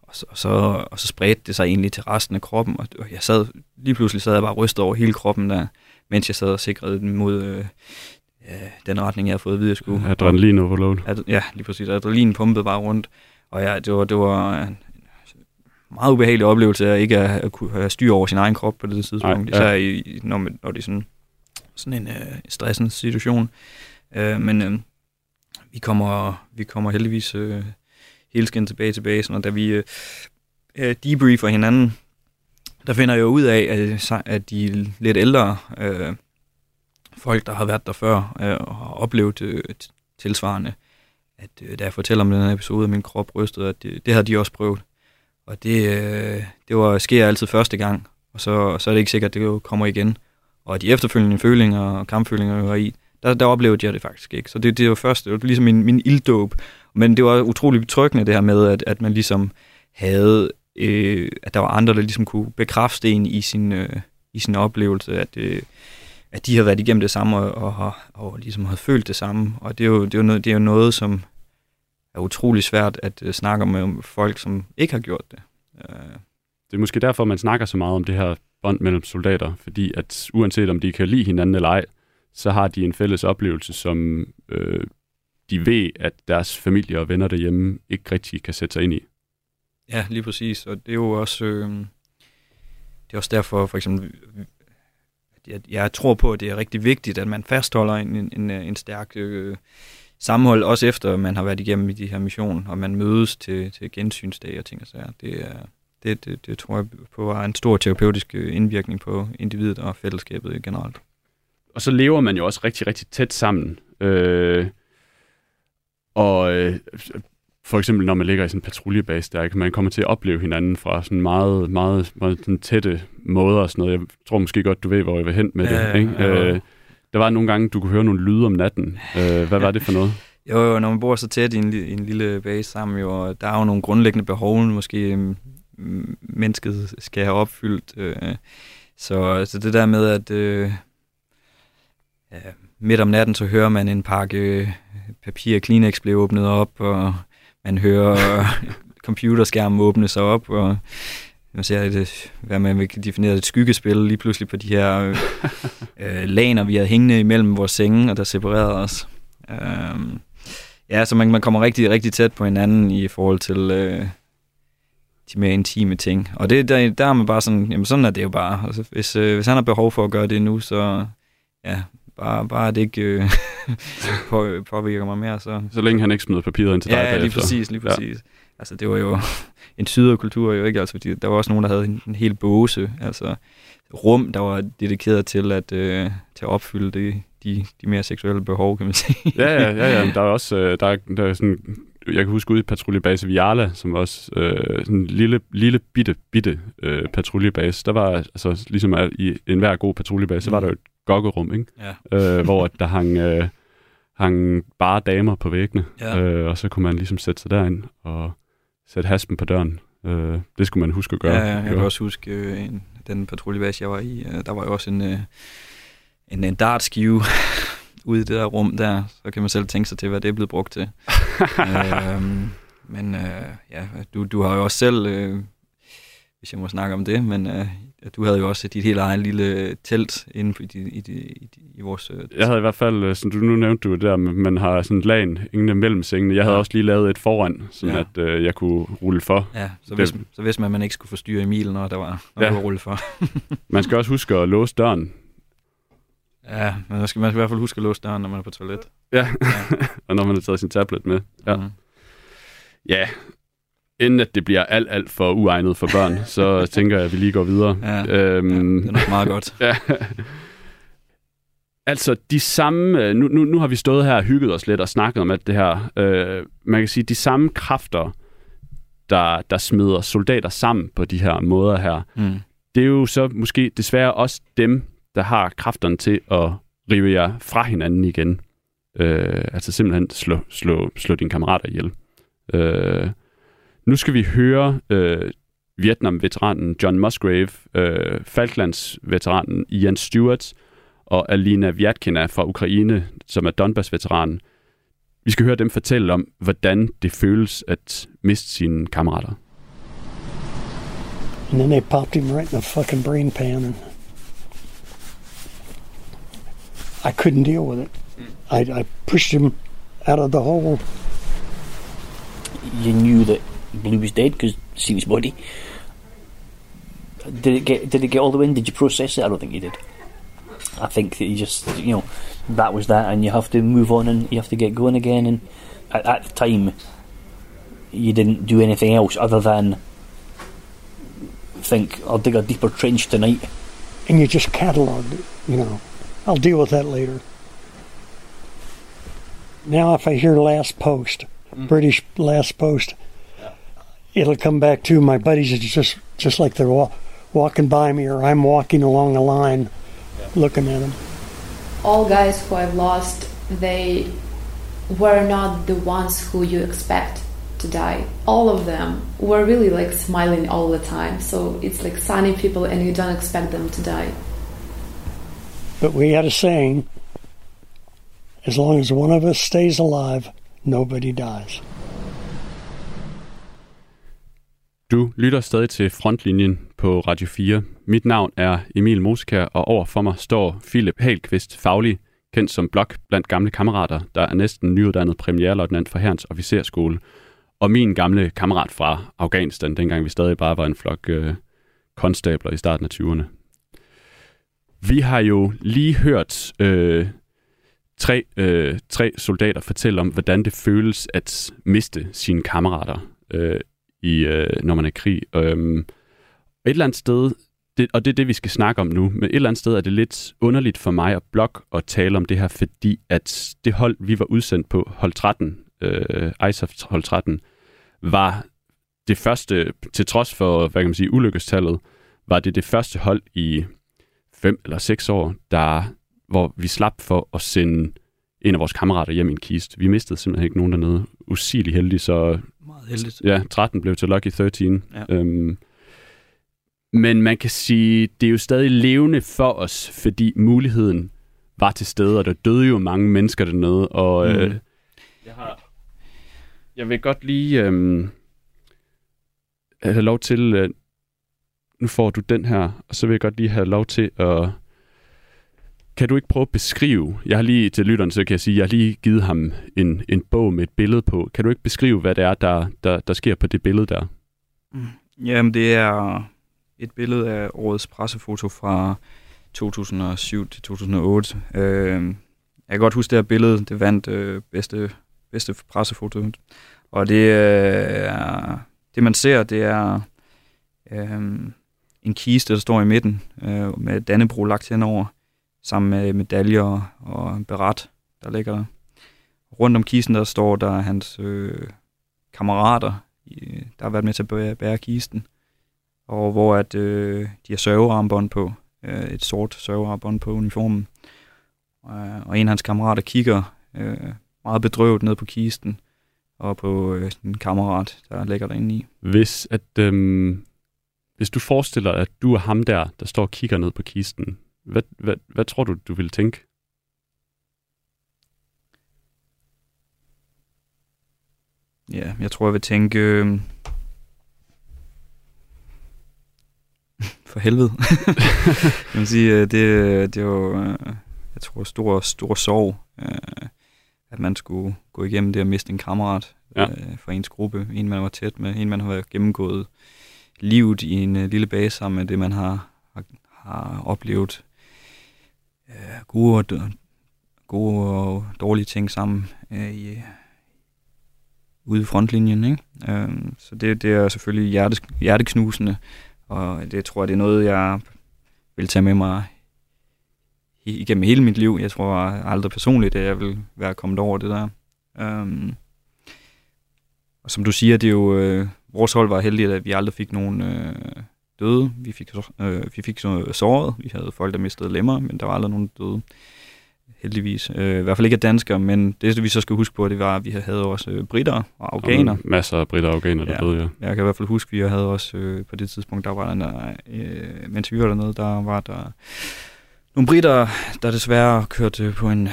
Og så, og, så, og så spredte det sig egentlig til resten af kroppen, og, jeg sad, lige pludselig sad jeg bare rystet over hele kroppen der, mens jeg sad og sikrede den mod øh, den retning, jeg havde fået at vide, jeg skulle. Adrenalin overload. Ad, ja, lige præcis. Adrenalin pumpede bare rundt, og ja, det var, det var en meget ubehagelig oplevelse at ikke at, at kunne have styr over sin egen krop på det tidspunkt, Nej, ja. især i, når, man, når det er sådan, sådan en øh, stressende situation. Øh, men øh, vi, kommer, vi kommer heldigvis øh, hele skin tilbage til basen, og da vi øh, øh, debriefer hinanden, der finder jeg jo ud af, at, at de lidt ældre øh, folk, der har været der før øh, og har oplevet øh, tilsvarende, at øh, da jeg fortæller om den her episode at min krop rystede, at det, det har de også prøvet. Og det, øh, det var, sker altid første gang, og så, så er det ikke sikkert, at det kommer igen. Og de efterfølgende følinger og kampfølinger, jeg har i, der, der oplevede jeg det faktisk ikke. Så det, det var først, det var ligesom min, min ilddåb. Men det var utroligt betryggende det her med, at, at man ligesom havde, øh, at der var andre, der ligesom kunne bekræfte en i sin, øh, i sin oplevelse, at, øh, at de havde været igennem det samme og, og, og, og ligesom havde følt det samme. Og det er jo, det er jo, noget, det er jo noget, som er utrolig svært at øh, snakke med folk, som ikke har gjort det. Øh. Det er måske derfor, man snakker så meget om det her bånd mellem soldater, fordi at uanset om de kan lide hinanden eller ej, så har de en fælles oplevelse, som øh, de ved, at deres familie og venner derhjemme ikke rigtig kan sætte sig ind i. ja, lige præcis. Og det er jo også, øh, det er også derfor, for eksempel, at jeg, jeg tror på, at det er rigtig vigtigt, at man fastholder en, en, en, en stærk øh, sammenhold, også efter man har været igennem i de her missioner, og man mødes til, til gensynsdage og ting og sager. Det, er, det, det, det tror jeg på har en stor terapeutisk øh, indvirkning på individet og fællesskabet generelt. Og så lever man jo også rigtig, rigtig tæt sammen. Øh, og øh, for eksempel, når man ligger i sådan en patruljebase, der kan man komme til at opleve hinanden fra sådan meget, meget, meget sådan tætte måder og sådan noget. Jeg tror måske godt, du ved, hvor jeg vil hen med Ja, det. Ikke? ja. Øh, der var nogle gange, du kunne høre nogle lyde om natten. Øh, hvad var det for noget? Jo, jo, når man bor så tæt i en, i en lille base sammen, jo, og der er jo nogle grundlæggende behov, måske mm, mennesket skal have opfyldt. Øh, så, så det der med, at øh, ja, midt om natten, så hører man en pakke øh, papir Kleenex blive åbnet op, og man hører øh, computerskærmen åbne sig op, og man ser det, hvad man vil definere et skyggespil lige pludselig på de her øh, laner, vi har hængende imellem vores senge, og der separerede os. Øhm, ja, så man, man kommer rigtig, rigtig tæt på hinanden i forhold til øh, de mere intime ting. Og det, der, der er man bare sådan, jamen sådan er det jo bare. Altså, hvis, øh, hvis han har behov for at gøre det nu, så ja, bare, bare det ikke øh, på, påvirker mig mere, så... Så længe han ikke smider papiret ind til dig Ja, lige bagefter. præcis, lige præcis. Ja. Altså, det var jo en syderkultur jo ikke, altså, fordi der var også nogen, der havde en, en hel båse, altså rum, der var dedikeret til at, øh, til at opfylde det, de, de mere seksuelle behov, kan man sige. Ja, ja, ja, ja. Der er også, øh, der er, der er sådan, jeg kan huske ude i patruljebase Viala, som også øh, sådan en lille, lille bitte, bitte øh, patruljebase. Der var, altså ligesom i enhver god patruljebase, så var der jo et gokkerum, ikke? Ja. Øh, hvor der hang, øh, hang bare damer på væggene, Ja. øh, og så kunne man ligesom sætte sig derind og sætte haspen på døren. Øh, det skulle man huske at gøre. Ja, ja, jeg kan Jo. også huske øh, en, den patruljebase, jeg var i. Øh, der var jo også en, øh, en, en dartskive ude i det der rum der. Så kan man selv tænke sig til, hvad det er blevet brugt til. øhm, men øh, ja, du, du har jo også selv, øh, hvis jeg må snakke om det, men øh, du havde jo også dit helt eget lille telt inde i, i, i, i, i vores... Øh, Jeg havde i hvert fald, øh, som du nu nævnte du det der, med- man har sådan et lagen ingen mellem sengene. Jeg havde Ja. også lige lavet et foran, sådan Ja. at øh, jeg kunne rulle for. ja, så, vidste, så vidste man, at man ikke skulle forstyrre Emil, når der var, når Ja. ja. der var rulle for. Man skal også huske at låse døren. Ja, men man skal, man skal i hvert fald huske at låse døren, når man er på toilet. Ja, Ja. og når man har taget sin tablet med. Ja. Mhm. Ja, inden at det bliver alt, alt for uegnet for børn, så tænker jeg, at vi lige går videre. Ja, Øhm, ja, det er nok meget godt. Ja. Altså, de samme... øh, Nu, nu, nu har vi stået her og hygget os lidt og snakket om alt det her. Øh, man kan sige, de samme kræfter, der, der smider soldater sammen på de her måder her, Mm. det er jo så måske desværre også dem, der har kræfterne til at rive jer fra hinanden igen. Øh, altså simpelthen slå, slå, slå dine kammerater ihjel. Øh, nu skal vi høre øh, Vietnam-veteranen John Musgrave, øh, Falklands-veteranen Ian Stewart og Alina Vyatkina fra Ukraine, som er Donbass-veteranen. Vi skal høre dem fortælle om, hvordan det føles at miste sine kammerater. And then they popped him right in the fucking brain pan, and I couldn't deal with it. Hmm. I, I pushed him out of the hole. You knew that Blue was dead because see his body. Did it get? Did it get all the way in? Did you process it? I don't think you did. I think that you just, you know, that was that, and you have to move on and you have to get going again. And at, at the time, you didn't do anything else other than think, I'll dig a deeper trench tonight. and you just cataloged it. You know, I'll deal with that later. Now, if I hear last post, mm. British last post, it'll come back to my buddies. It's just just like they're wa- walking by me, or I'm walking along the line, looking at them. all guys who I've lost, they were not the ones who you expect to die. All of them were really like smiling all the time. So it's like sunny people, and you don't expect them to die. But we had a saying: as long as one of us stays alive, nobody dies. Du lytter stadig til Frontlinjen på Radio 4. Mit navn er Emil Moskær, og over for mig står Philip Halkvist faglig, kendt som blok blandt gamle kammerater, der er næsten nyuddannet premierløjtnant fra Herrens officerskole, og min gamle kammerat fra Afghanistan, dengang vi stadig bare var en flok øh, konstabler i starten af 20'erne. Vi har jo lige hørt øh, tre, øh, tre soldater fortælle om, hvordan det føles at miste sine kammerater øh, i, øh, når man er i krig. Øh, et eller andet sted, det, og det er det, vi skal snakke om nu, men et eller andet sted er det lidt underligt for mig at blog og tale om det her, fordi at det hold, vi var udsendt på, hold 13, øh, ISAF hold 13, var det første, til trods for, hvad kan man sige, ulykkestallet, var det det første hold i fem eller seks år, der, hvor vi slap for at sende en af vores kammerater hjem i en kiste. Vi mistede simpelthen ikke nogen dernede. Usigeligt heldig, så Meget heldigt. Ja, 13 blev til Lucky 13. Ja. Øhm, men man kan sige, det er jo stadig levende for os, fordi muligheden var til stede, og der døde jo mange mennesker dernede. Og øh, Mhm. jeg, har, jeg vil godt lige øh, have lov til, øh, nu får du den her, og så vil jeg godt lige have lov til at kan du ikke prøve at beskrive, jeg har lige til lytteren, så kan jeg sige, jeg har lige givet ham en, en bog med et billede på. Kan du ikke beskrive, hvad det er, der, der, der sker på det billede der? Mm. Jamen, det er et billede af årets pressefoto fra 2007 til 2008. Øh, jeg kan godt huske det her billede. Det vandt øh, bedste, bedste pressefoto. Og det øh, er... Det, man ser, det er øh, en kiste, der står i midten øh, med Dannebro lagt henover, sammen med medaljer og en beret, der ligger der. Rundt om kisten, der står der hans øh, kammerater, der har været med til at bære, bære kisten, og hvor at, øh, de har sørgearmbånd på, øh, et sort sørgearmbånd på uniformen. Øh, og en af hans kammerater kigger øh, meget bedrøvet ned på kisten, og på øh, sin kammerat, der ligger derinde i. Hvis, at, øhm, hvis du forestiller dig, at du er ham der, der står og kigger ned på kisten, hvad, hvad, hvad tror du, du vil tænke? Ja, jeg tror, jeg vil tænke... Øh, for helvede. kan man sige, øh, det, det er jo, øh, jeg tror, stor, stor sorg, øh, at man skulle gå igennem det at miste en kammerat Ja. øh, for ens gruppe. En, man var tæt med. En, man har været gennemgået livet i en øh, lille base sammen med det, man har, har, har oplevet. Øh, gode, og, gode og dårlige ting sammen øh, i, øh, ude i frontlinjen. Ikke? Øh, så det, det er selvfølgelig hjertes, hjerteknusende, og det tror jeg, det er noget, jeg vil tage med mig igennem hele mit liv. Jeg tror aldrig personligt, at jeg vil være kommet over det der. Øhm, og som du siger, det er jo, øh, vores hold var heldige, at vi aldrig fik nogen øh, døde. Vi fik, øh, vi fik så såret. Vi havde folk, der mistede lemmer, men der var aldrig nogen døde. heldigvis. Øh, I hvert fald ikke af danskere, men det vi så skal huske på, det var, at vi havde også øh, britter og afghaner. Og masser af britter og afghaner, der Ja. døde, ja. Jeg kan i hvert fald huske, at vi havde også øh, på det tidspunkt, der var der, øh, mens vi var dernede, der var der nogle britter, der desværre kørte på en,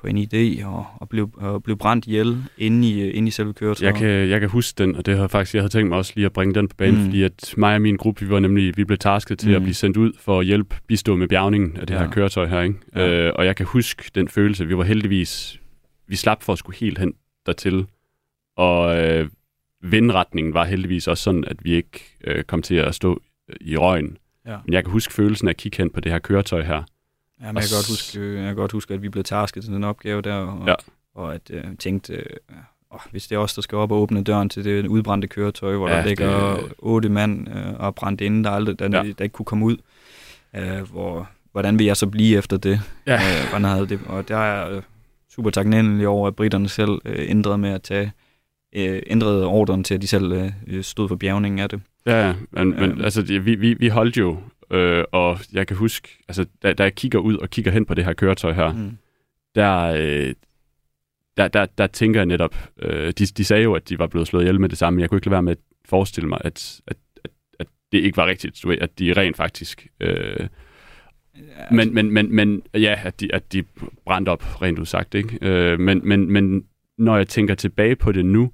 på en idé og, og, blev, og blev brændt ihjel inde i, inde i selve køretøjet. Jeg kan, jeg kan huske den, og det har faktisk, jeg havde tænkt mig også lige at bringe den på banen, Mm. fordi at mig og min gruppe, vi var nemlig, vi blev tasket til mm. at blive sendt ud for at hjælpe, bistå med bjergningen af det Ja. her køretøj her, ikke? Ja. Øh, og jeg kan huske den følelse, vi var heldigvis, vi slap for at skulle helt hen dertil, og øh, vindretningen var heldigvis også sådan, at vi ikke øh, kom til at stå i røgen. Ja. Men jeg kan huske følelsen af at kigge hen på det her køretøj her. Ja, men jeg, kan godt huske, øh, jeg kan godt huske, at vi blev tasket til den opgave der, og, Ja. og at øh, tænkte, øh, åh, hvis det er os, der skal op og åbne døren til det udbrændte køretøj, hvor Ja, der ligger det- otte mand øh, og brændt inde, der, aldrig, der, Ja. der ikke kunne komme ud, øh, hvor, hvordan vil jeg så blive efter det? Ja. Øh, hvordan havde det? Og der er øh, super taknemmelig over, at britterne selv øh, ændrede med at tage øh, ændrede ordren til, at de selv øh, stod for bjergningen af det. Ja, men, men Øhm. altså, vi, vi, vi holdt jo, øh, og jeg kan huske, altså, da, da jeg kigger ud og kigger hen på det her køretøj her, mm. Der, øh, der, der, der tænker jeg netop, øh, de, de sagde jo, at de var blevet slået ihjel med det samme. Jeg kunne ikke lade være med at forestille mig, at, at, at, at det ikke var rigtigt, du ved, at de rent faktisk... Øh, Ja, men, men, men, men ja, at de, at de brændte op, rent udsagt, ikke? Øh, men, men, men når jeg tænker tilbage på det nu,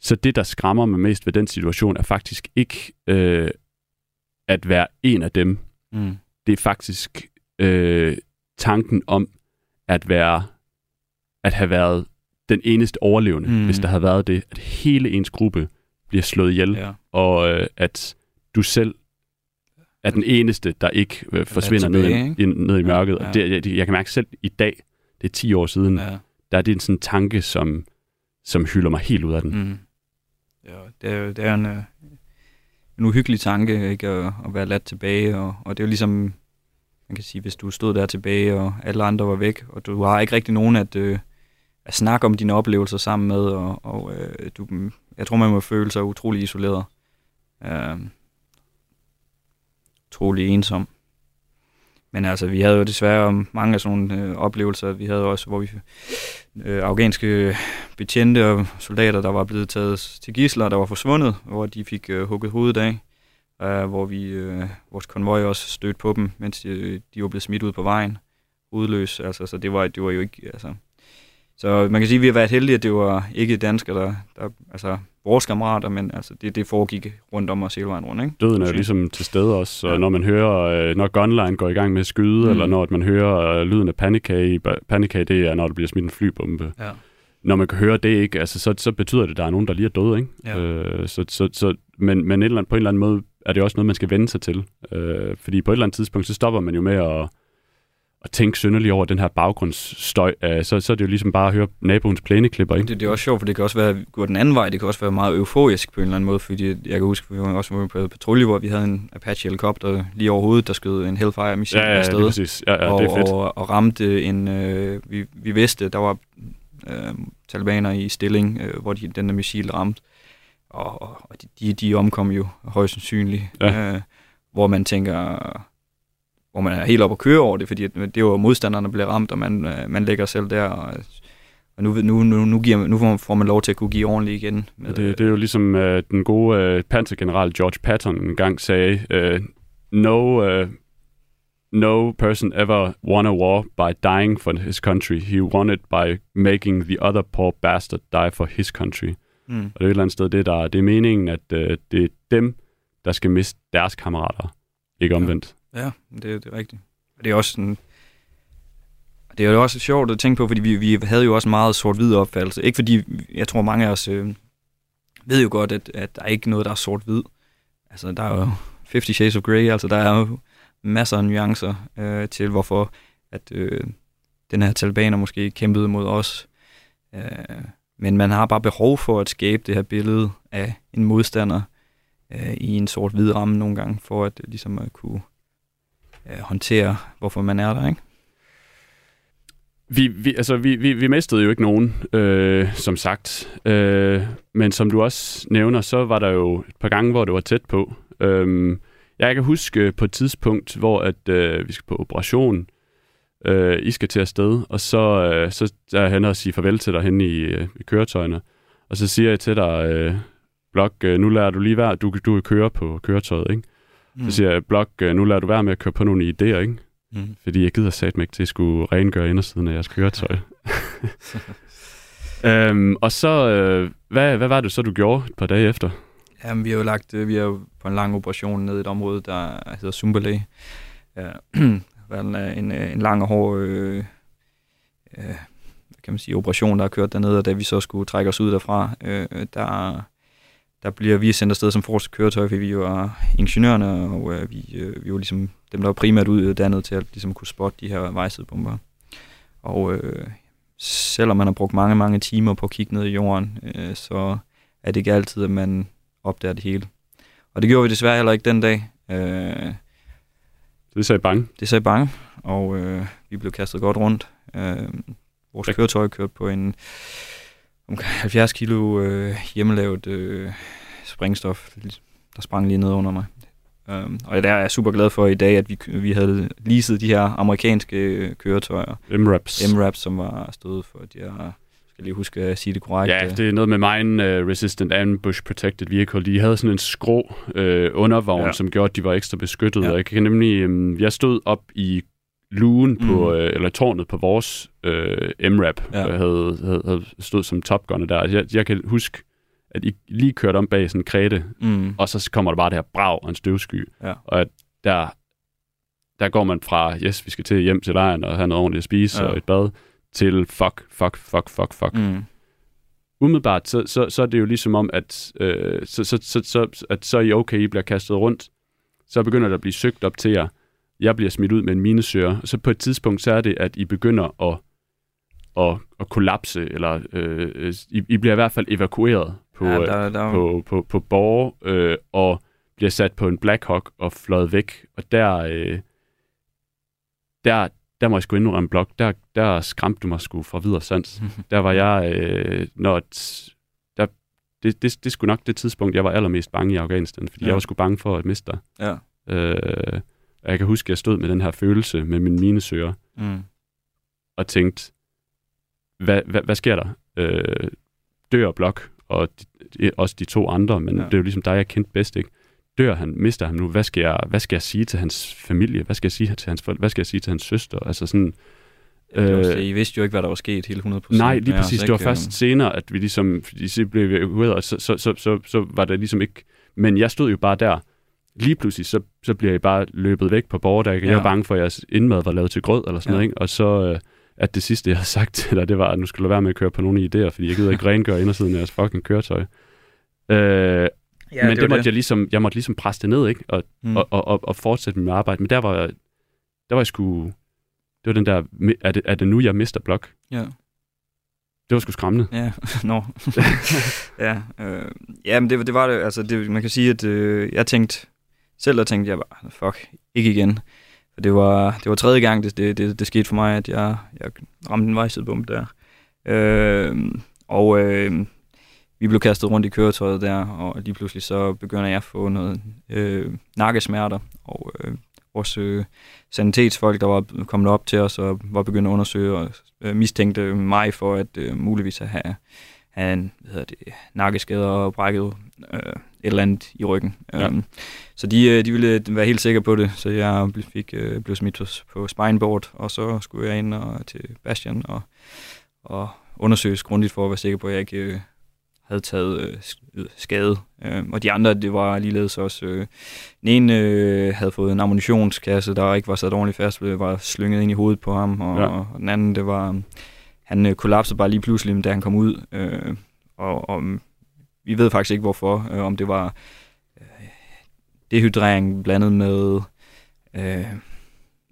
så det, der skræmmer mig mest ved den situation, er faktisk ikke øh, at være en af dem. mm. Det er faktisk øh, tanken om at være, at have været den eneste overlevende, Mm. hvis der havde været det, at hele ens gruppe bliver slået ihjel, ja. og øh, at du selv er den eneste, der ikke øh, forsvinder ned, tilbage, ikke? i, ned i Ja, mørket. ja. Og det, jeg, jeg kan mærke selv i dag, det er 10 år siden, ja. der er det en sådan tanke, som, som hylder mig helt ud af den. Mm. Ja, det er, jo- det er en, øh, en uhyggelig tanke ikke, at, at være ladt tilbage, og, og det er jo ligesom, man kan sige, hvis du stod der tilbage, og alle andre var væk, og du har ikke rigtig nogen at, øh, at snakke om dine oplevelser sammen med, og, og øh, du, jeg tror, man må føle sig utrolig isoleret. Øh, utrolig ensom. Men altså, vi havde jo desværre mange af sådan nogle øh, oplevelser. Vi havde også, hvor vi øh, afghanske betjente og soldater, der var blevet taget til gisler, der var forsvundet, hvor de fik øh, hugget hovedet af, øh, hvor vi, øh, vores konvoj også stødte på dem, mens de, de var blevet smidt ud på vejen, udløs. Altså, så det var, det var jo ikke... Altså. Så man kan sige, at vi har været heldige, at det var ikke danskere, der, der altså vores kammerater, men altså, det, det foregik rundt om os hele vejen rundt. Ikke? Døden er jo ligesom til stede også, så Ja. når man hører, øh, når gunline går i gang med at skyde, Mm. mm. eller når at man hører øh, lyden af panikage, panikage, det er, når der bliver smidt en flybombe. Ja. Når man kan høre det, ikke, altså, så, så betyder det, at der er nogen, der lige er døde. Ikke? Ja. Øh, så, så, så, men men et eller andet, på en eller anden måde er det også noget, man skal vende sig til. Øh, fordi på et eller andet tidspunkt, så stopper man jo med at, at tænke synderligt over den her baggrundsstøj. Øh, så, så er det jo ligesom bare at høre naboens plæneklipper. Ikke? Det, det er også sjovt, for det kan også være gå den anden vej. Det kan også være meget euforisk på en eller anden måde, fordi jeg kan huske, vi var også på patrulje, hvor vi havde en Apache-helikopter lige over hovedet, der skød en Hellfire-mission Ja, ja, afsted. lige præcis. Ja, ja, og, det er fedt. Og, og ramte en... Øh, vi, vi vidste, der var øh, talibaner i stilling, øh, hvor de, den der missil ramte. Og, og og de, de omkom jo højst sandsynligt. Ja. Øh, hvor man tænker... Hvor man er helt op at køre over det, fordi det var modstanderne, der blev ramt, og man, øh, man ligger selv der. Og, og nu, nu, nu, nu, giver, nu får man- får man lov til at kunne give ordentligt igen. Med, Det, det er jo ligesom øh, den gode øh, pansergeneral George Patton engang sagde, øh, no, øh, no person ever won a war by dying for his country. He won it by making the other poor bastard die for his country. mm, Og det er et eller andet sted, det, der, det er meningen, at øh, det er dem, der skal miste deres kammerater, ikke omvendt. Ja, Ja, det, det er rigtigt. Og det er også sådan... Det er jo også sjovt at tænke på, fordi vi, vi havde jo også meget sort-hvid opfattelse. Ikke fordi, jeg tror mange af os øh, ved jo godt, at, at der er ikke noget, der er sort-hvid. Altså, der er jo 50 Shades of Grey, altså der er jo masser af nuancer øh, til, hvorfor at øh, den her talibaner måske kæmpede mod os. Øh, men man har bare behov for at skabe det her billede af en modstander øh, i en sort-hvid ramme nogle gange, for at øh, ligesom at kunne øh, håndtere, hvorfor man er der, ikke? Vi, vi, altså, vi, vi, vi mistede jo ikke nogen, øh, som sagt. Øh, men som du også nævner, så var der jo et par gange, hvor det var tæt på. Øh, jeg kan huske på et tidspunkt, hvor at, øh, vi skal på operation, øh, I skal til afsted, og så, øh, så er jeg henne og sige farvel til dig henne i, øh, i køretøjerne. Og så siger jeg til dig, øh, Blok, øh, nu lærer du lige være, du, du kører på køretøjet, ikke? Mm. Så siger jeg, Blok, øh, nu lærer du være med at køre på nogle idéer, ikke? Mm. Fordi jeg gider sat mig ikke til at skulle rengøre indersiden af jeres køretøj. øhm, og så, øh, hvad, hvad var det så, du gjorde et par dage efter? Jamen, vi har jo lagt, øh, vi er jo på en lang operation ned i et område, der hedder. Ja, været en, en, lang og hård øh, øh, kan man sige, operation, der har kørt dernede, og da vi så skulle trække os ud derfra, øh, der, der bliver vi sendt afsted som forreste køretøj, fordi vi var ingeniørerne, og øh, vi, øh, vi var ligesom dem, der var primært uddannet til at ligesom kunne spotte de her vejsidebomber. Og øh, selvom man har brugt mange, mange timer på at kigge ned i jorden, øh, så er det ikke altid, at man opdager det hele. Og det gjorde vi desværre heller ikke den dag. Øh, det sagde bange? Det sagde bange, og øh, vi blev kastet godt rundt. Øh, vores køretøj kørte på en omkring 70 kilo øh, hjemmelavet øh, sprængstof, der sprang lige ned under mig. Um, og der er jeg super glad for i dag, at vi, vi havde leaset de her amerikanske køretøjer. MRAPs. MRAPs, som var stået for de her skal lige huske at sige det korrekt. Ja, det er noget med Mine uh, Resistant Ambush Protected Vehicle. De havde sådan en skrå uh, undervogn, ja. som gjorde, at de var ekstra beskyttet. Ja. Og jeg kan nemlig, um, jeg stod op i lugen mm. på, uh, eller tårnet på vores uh, MRAP, ja. havde, havde, havde stået som Top Gunner der. Jeg, jeg kan huske, at I lige kørte om bag sådan en kredte, mm. og så kommer der bare det her brag og en støvsky. Ja. Og at der, der går man fra, yes, vi skal til hjem til lejren og have noget ordentligt at spise ja. og et bad, til fuck, fuck, fuck, fuck, fuck. Mm. Umiddelbart, så, så, så er det jo ligesom om, at, øh, så, så, så, så, at så er I okay, I bliver kastet rundt. Så begynder der at blive søgt op til jer. Jeg bliver smidt ud med en minesøger. Så på et tidspunkt, så er det, at I begynder at, at, at kollapse, eller øh, I, I bliver i hvert fald evakueret på, ja, der, der... på, på, på borger, øh, og bliver sat på en Black Hawk og fløjet væk. Og der, øh, der, der må jeg sgu indrømme blok, der, der skræmte du mig sgu fra videre sans. der var jeg, øh, når der, det, det, det skulle nok det tidspunkt, jeg var allermest bange i Afghanistan, fordi ja. jeg var sgu bange for at miste dig. Ja. Øh, jeg kan huske, at jeg stod med den her følelse med min minesøger, mm. og tænkte, hvad, hvad, hvad sker der? Øh, dør blok, og de, også de to andre, men ja. det er jo ligesom dig, jeg kendte bedst, ikke? dør han, mister han nu, hvad skal, jeg, hvad skal jeg sige til hans familie? Hvad skal jeg sige til hans hvad skal jeg sige til hans søster? Altså sådan, øh, I vidste jo ikke, hvad der var sket helt 100%. Nej, lige præcis. Det var først øh... senere, at vi ligesom, fordi så blev evakueret, og så, så, så, så, så var det ligesom ikke... Men jeg stod jo bare der. Lige pludselig, så, så bliver jeg bare løbet væk på borgerdæk. Ja. Jeg var bange for, at jeres indmad var lavet til grød eller sådan ja. noget. Ikke? Og så, øh, at det sidste, jeg har sagt til dig, det var, at nu skal du være med at køre på nogle idéer, fordi jeg gider ikke rengøre indersiden af jeres fucking køretøj. Øh, Ja, men det, det måtte det. jeg ligesom, jeg måtte ligesom presse det ned, ikke? Og, mm. og, og, og, og fortsætte med arbejde. Men der var, der var jeg sgu, det var den der, er det, er det nu, jeg mister blok? Ja. Det var sgu skræmmende. Ja, nå. ja, øh, ja, men det, det var det, altså det, man kan sige, at øh, jeg tænkte, selv der tænkte jeg bare, fuck, ikke igen. For det var, det var tredje gang, det, det, det, det skete for mig, at jeg, jeg ramte en vejsidebombe der. Øh, og øh, vi blev kastet rundt i køretøjet der, og lige pludselig så begynder jeg at få noget øh, nakkesmerter, og øh, vores øh, sanitetsfolk, der var kommet op til os og var begyndt at undersøge og øh, mistænkte mig for at øh, muligvis at have, have en hvad hedder det, nakkeskader og brækket øh, et eller andet i ryggen. Ja. Um, så de, øh, de ville være helt sikre på det, så jeg fik, øh, blev smidt på spineboard, og så skulle jeg ind og, til Bastian og, og undersøges grundigt for at være sikker på, at jeg ikke øh, havde taget øh, skade. Øh, og de andre, det var ligeledes også... Øh, den ene øh, havde fået en ammunitionskasse, der ikke var sat ordentligt fast, det var slynget ind i hovedet på ham. Og, ja. og den anden, det var... Han øh, kollapsede bare lige pludselig, da han kom ud. Øh, og, og vi ved faktisk ikke, hvorfor. Øh, om det var øh, dehydrering blandet med... Øh,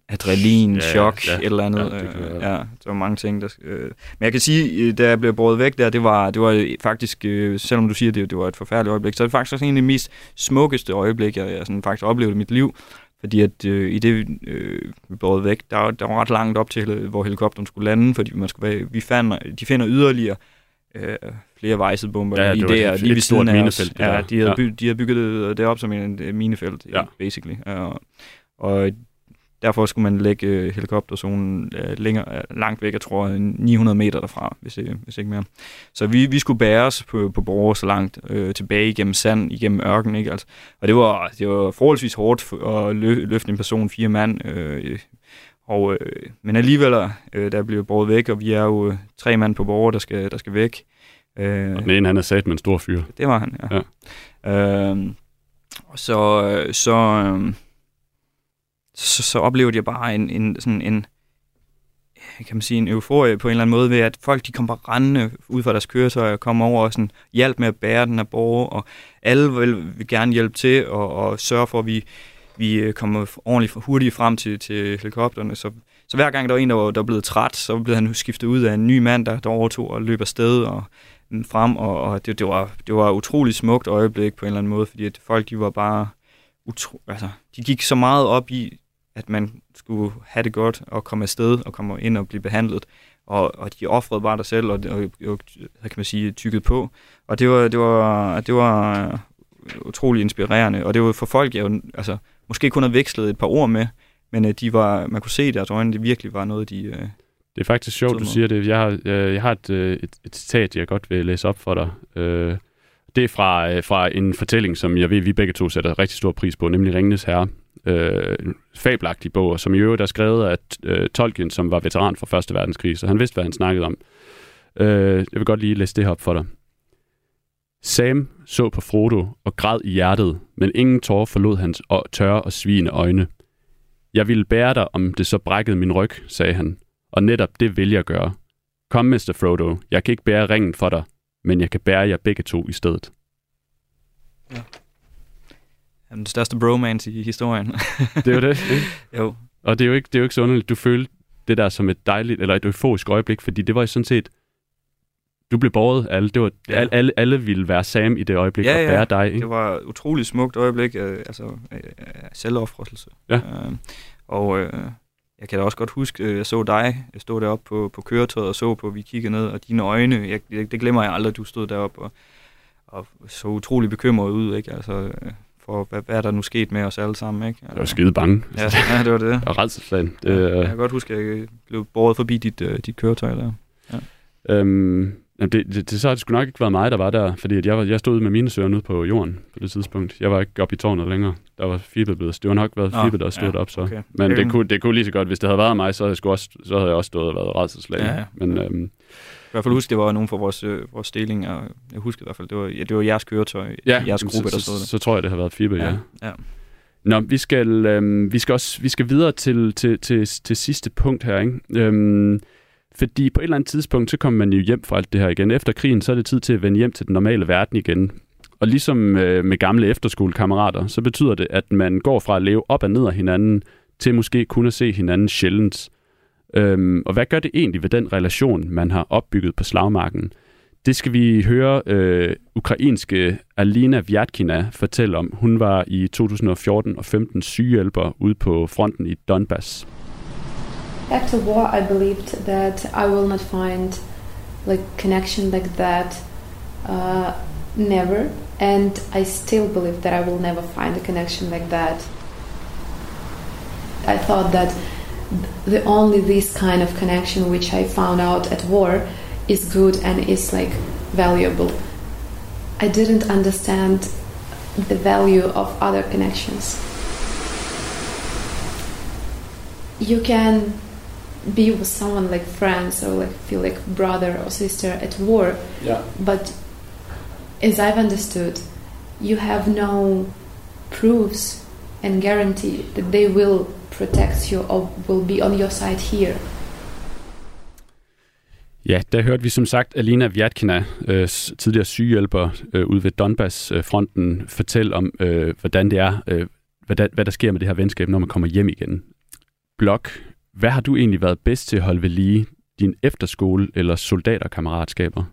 adrenalin, ja, chok, ja, et eller andet. Ja, det, øh, ja, der var mange ting. Der, øh. Men jeg kan sige, øh, da jeg blev båret væk der, det var, det var faktisk, øh, selvom du siger, det, det var et forfærdeligt øjeblik, så er det faktisk også en af de mest smukkeste øjeblik, jeg, jeg sådan, faktisk oplevede i mit liv. Fordi at øh, i det, øh, vi båret væk, der, der var ret langt op til, hvor helikopteren skulle lande, fordi man skulle være, vi fandt, de finder yderligere øh, flere vejsedbomber ja, lige der, lige ved siden af os. Ja, de havde, ja. By, de havde bygget det op som en minefelt, ja. basically. Og, og derfor skulle man lægge øh, helikopterzonen øh, længere, øh, langt væk, jeg tror 900 meter derfra, hvis, øh, hvis ikke mere. Så vi, vi skulle bære os på, på borger så langt øh, tilbage igennem sand, igennem ørken, ikke? Altså, og det var, det var forholdsvis hårdt at lø, løfte en person, fire mand, øh, og, øh, men alligevel, øh, der blev båret væk, og vi er jo øh, tre mand på borger, der skal, der skal væk. Øh, og den ene, han er sat med en stor fyr. Det var han, ja. ja. Øh, så, så, øh, så, så oplevede jeg bare en, en, sådan en, kan man sige, en euforie på en eller anden måde ved, at folk de kom bare rendende ud fra deres køretøj og kom over og sådan, hjælp med at bære den her borger, og alle vil, vil gerne hjælpe til og, og sørge for, at vi, vi øh, kommer ordentligt hurtigt frem til, til helikopterne. Så, så hver gang der var en, der var, der blevet træt, så blev han skiftet ud af en ny mand, der, der overtog og løb afsted og mm, frem, og, og det, det, var, det var et utroligt smukt øjeblik på en eller anden måde, fordi at folk de var bare utro, altså, de gik så meget op i, at man skulle have det godt og komme afsted og komme ind og blive behandlet. Og, og de offrede bare dig selv og, og, og kan man sige, tykket på. Og det var, det var, det var utrolig inspirerende. Og det var for folk, jeg jo, altså, måske kun havde vekslet et par ord med, men øh, de var, man kunne se i deres øjne, det virkelig var noget, de... Øh, det er faktisk sjovt, du siger det. Jeg har, jeg, jeg har et, øh, et, et citat, jeg godt vil læse op for dig. Øh, det er fra, øh, fra en fortælling, som jeg ved, vi begge to sætter rigtig stor pris på, nemlig Ringenes Herre. Øh, en fabelagtig bog, som i øvrigt er skrevet af øh, Tolkien, som var veteran fra Første Verdenskrig, så han vidste, hvad han snakkede om. Øh, jeg vil godt lige læse det her op for dig. Sam så på Frodo og græd i hjertet, men ingen tårer forlod hans tørre og svigende øjne. Jeg ville bære dig, om det så brækkede min ryg, sagde han, og netop det vil jeg gøre. Kom, Mr. Frodo, jeg kan ikke bære ringen for dig, men jeg kan bære jer begge to i stedet. Ja. Jamen, den største bromance i historien. det er jo det, ikke? jo. Og det er jo ikke, det er jo ikke så underligt, du følte det der som et dejligt, eller et euforisk øjeblik, fordi det var jo sådan set, du blev båret alle. Det var, ja. alle, alle, alle ville være Sam i det øjeblik ja, og bære ja. dig. Ikke? det var et utroligt smukt øjeblik, øh, altså øh, selvoffrelse. Ja. Øh, og øh, jeg kan da også godt huske, øh, jeg så dig jeg stod deroppe på, på køretøjet og så på, vi kiggede ned, og dine øjne, jeg, det, det glemmer jeg aldrig, du stod deroppe og, og så utrolig bekymret ud, ikke? Altså, øh, for hvad, hvad er der nu sket med os alle sammen, ikke? Jeg var skide bange. Ja, ja det var det. Og redselslagen. Det, ja, jeg kan godt huske, at jeg blev båret forbi dit, uh, dit køretøj der. Ja. Øhm, det, det, det, så har det sgu nok ikke været mig, der var der, fordi at jeg, var, jeg stod med mine søger ude på jorden på det tidspunkt. Jeg var ikke oppe i tårnet længere. Der var Fibe blevet. Det var nok været Fibe, der stod ja, op så. Okay. Men det kunne, det kunne lige så godt, hvis det havde været mig, så havde jeg, også, så havde jeg også stået og været redselslagen. Ja, ja. Men, øhm, i hvert fald huske, det var nogen fra vores, øh, vores stilling, og jeg husker i hvert fald, det var, ja, det var jeres køretøj, ja, jeres gruppe, så, der stod der. Så, så tror jeg, det har været Fibe, ja. ja. ja. Nå, vi skal, øhm, vi skal også vi skal videre til, til, til, til sidste punkt her, ikke? Øhm, fordi på et eller andet tidspunkt, så kommer man jo hjem fra alt det her igen. Efter krigen, så er det tid til at vende hjem til den normale verden igen. Og ligesom øh, med gamle efterskolekammerater, så betyder det, at man går fra at leve op og ned af hinanden, til måske kun at se hinanden sjældent. Øhm, og hvad gør det egentlig ved den relation, man har opbygget på slagmarken? Det skal vi høre øh, ukrainske Alina Vyatkina fortælle om. Hun var i 2014 og 15 sygehjælper ude på fronten i Donbass. After war, I believed that I will not find like connection like that, uh, never, and I still believe that I will never find a connection like that. I thought that the only this kind of connection which I found out at war is good and is like valuable. I didn't understand the value of other connections. You can be with someone like friends or like feel like brother or sister at war. Yeah. But as I've understood, you have no proofs and guarantee that they will protect you or will be on your side here. Ja, der hørte vi som sagt Alina Vyatkina, øh, tidligere sygehjælper øh, ude ved Donbass-fronten, fortælle om, øh, hvordan det er, øh, hvad, der, hvad der sker med det her venskab, når man kommer hjem igen. Blok, hvad har du egentlig været bedst til at holde ved lige? Din efterskole eller soldaterkammeratskaber?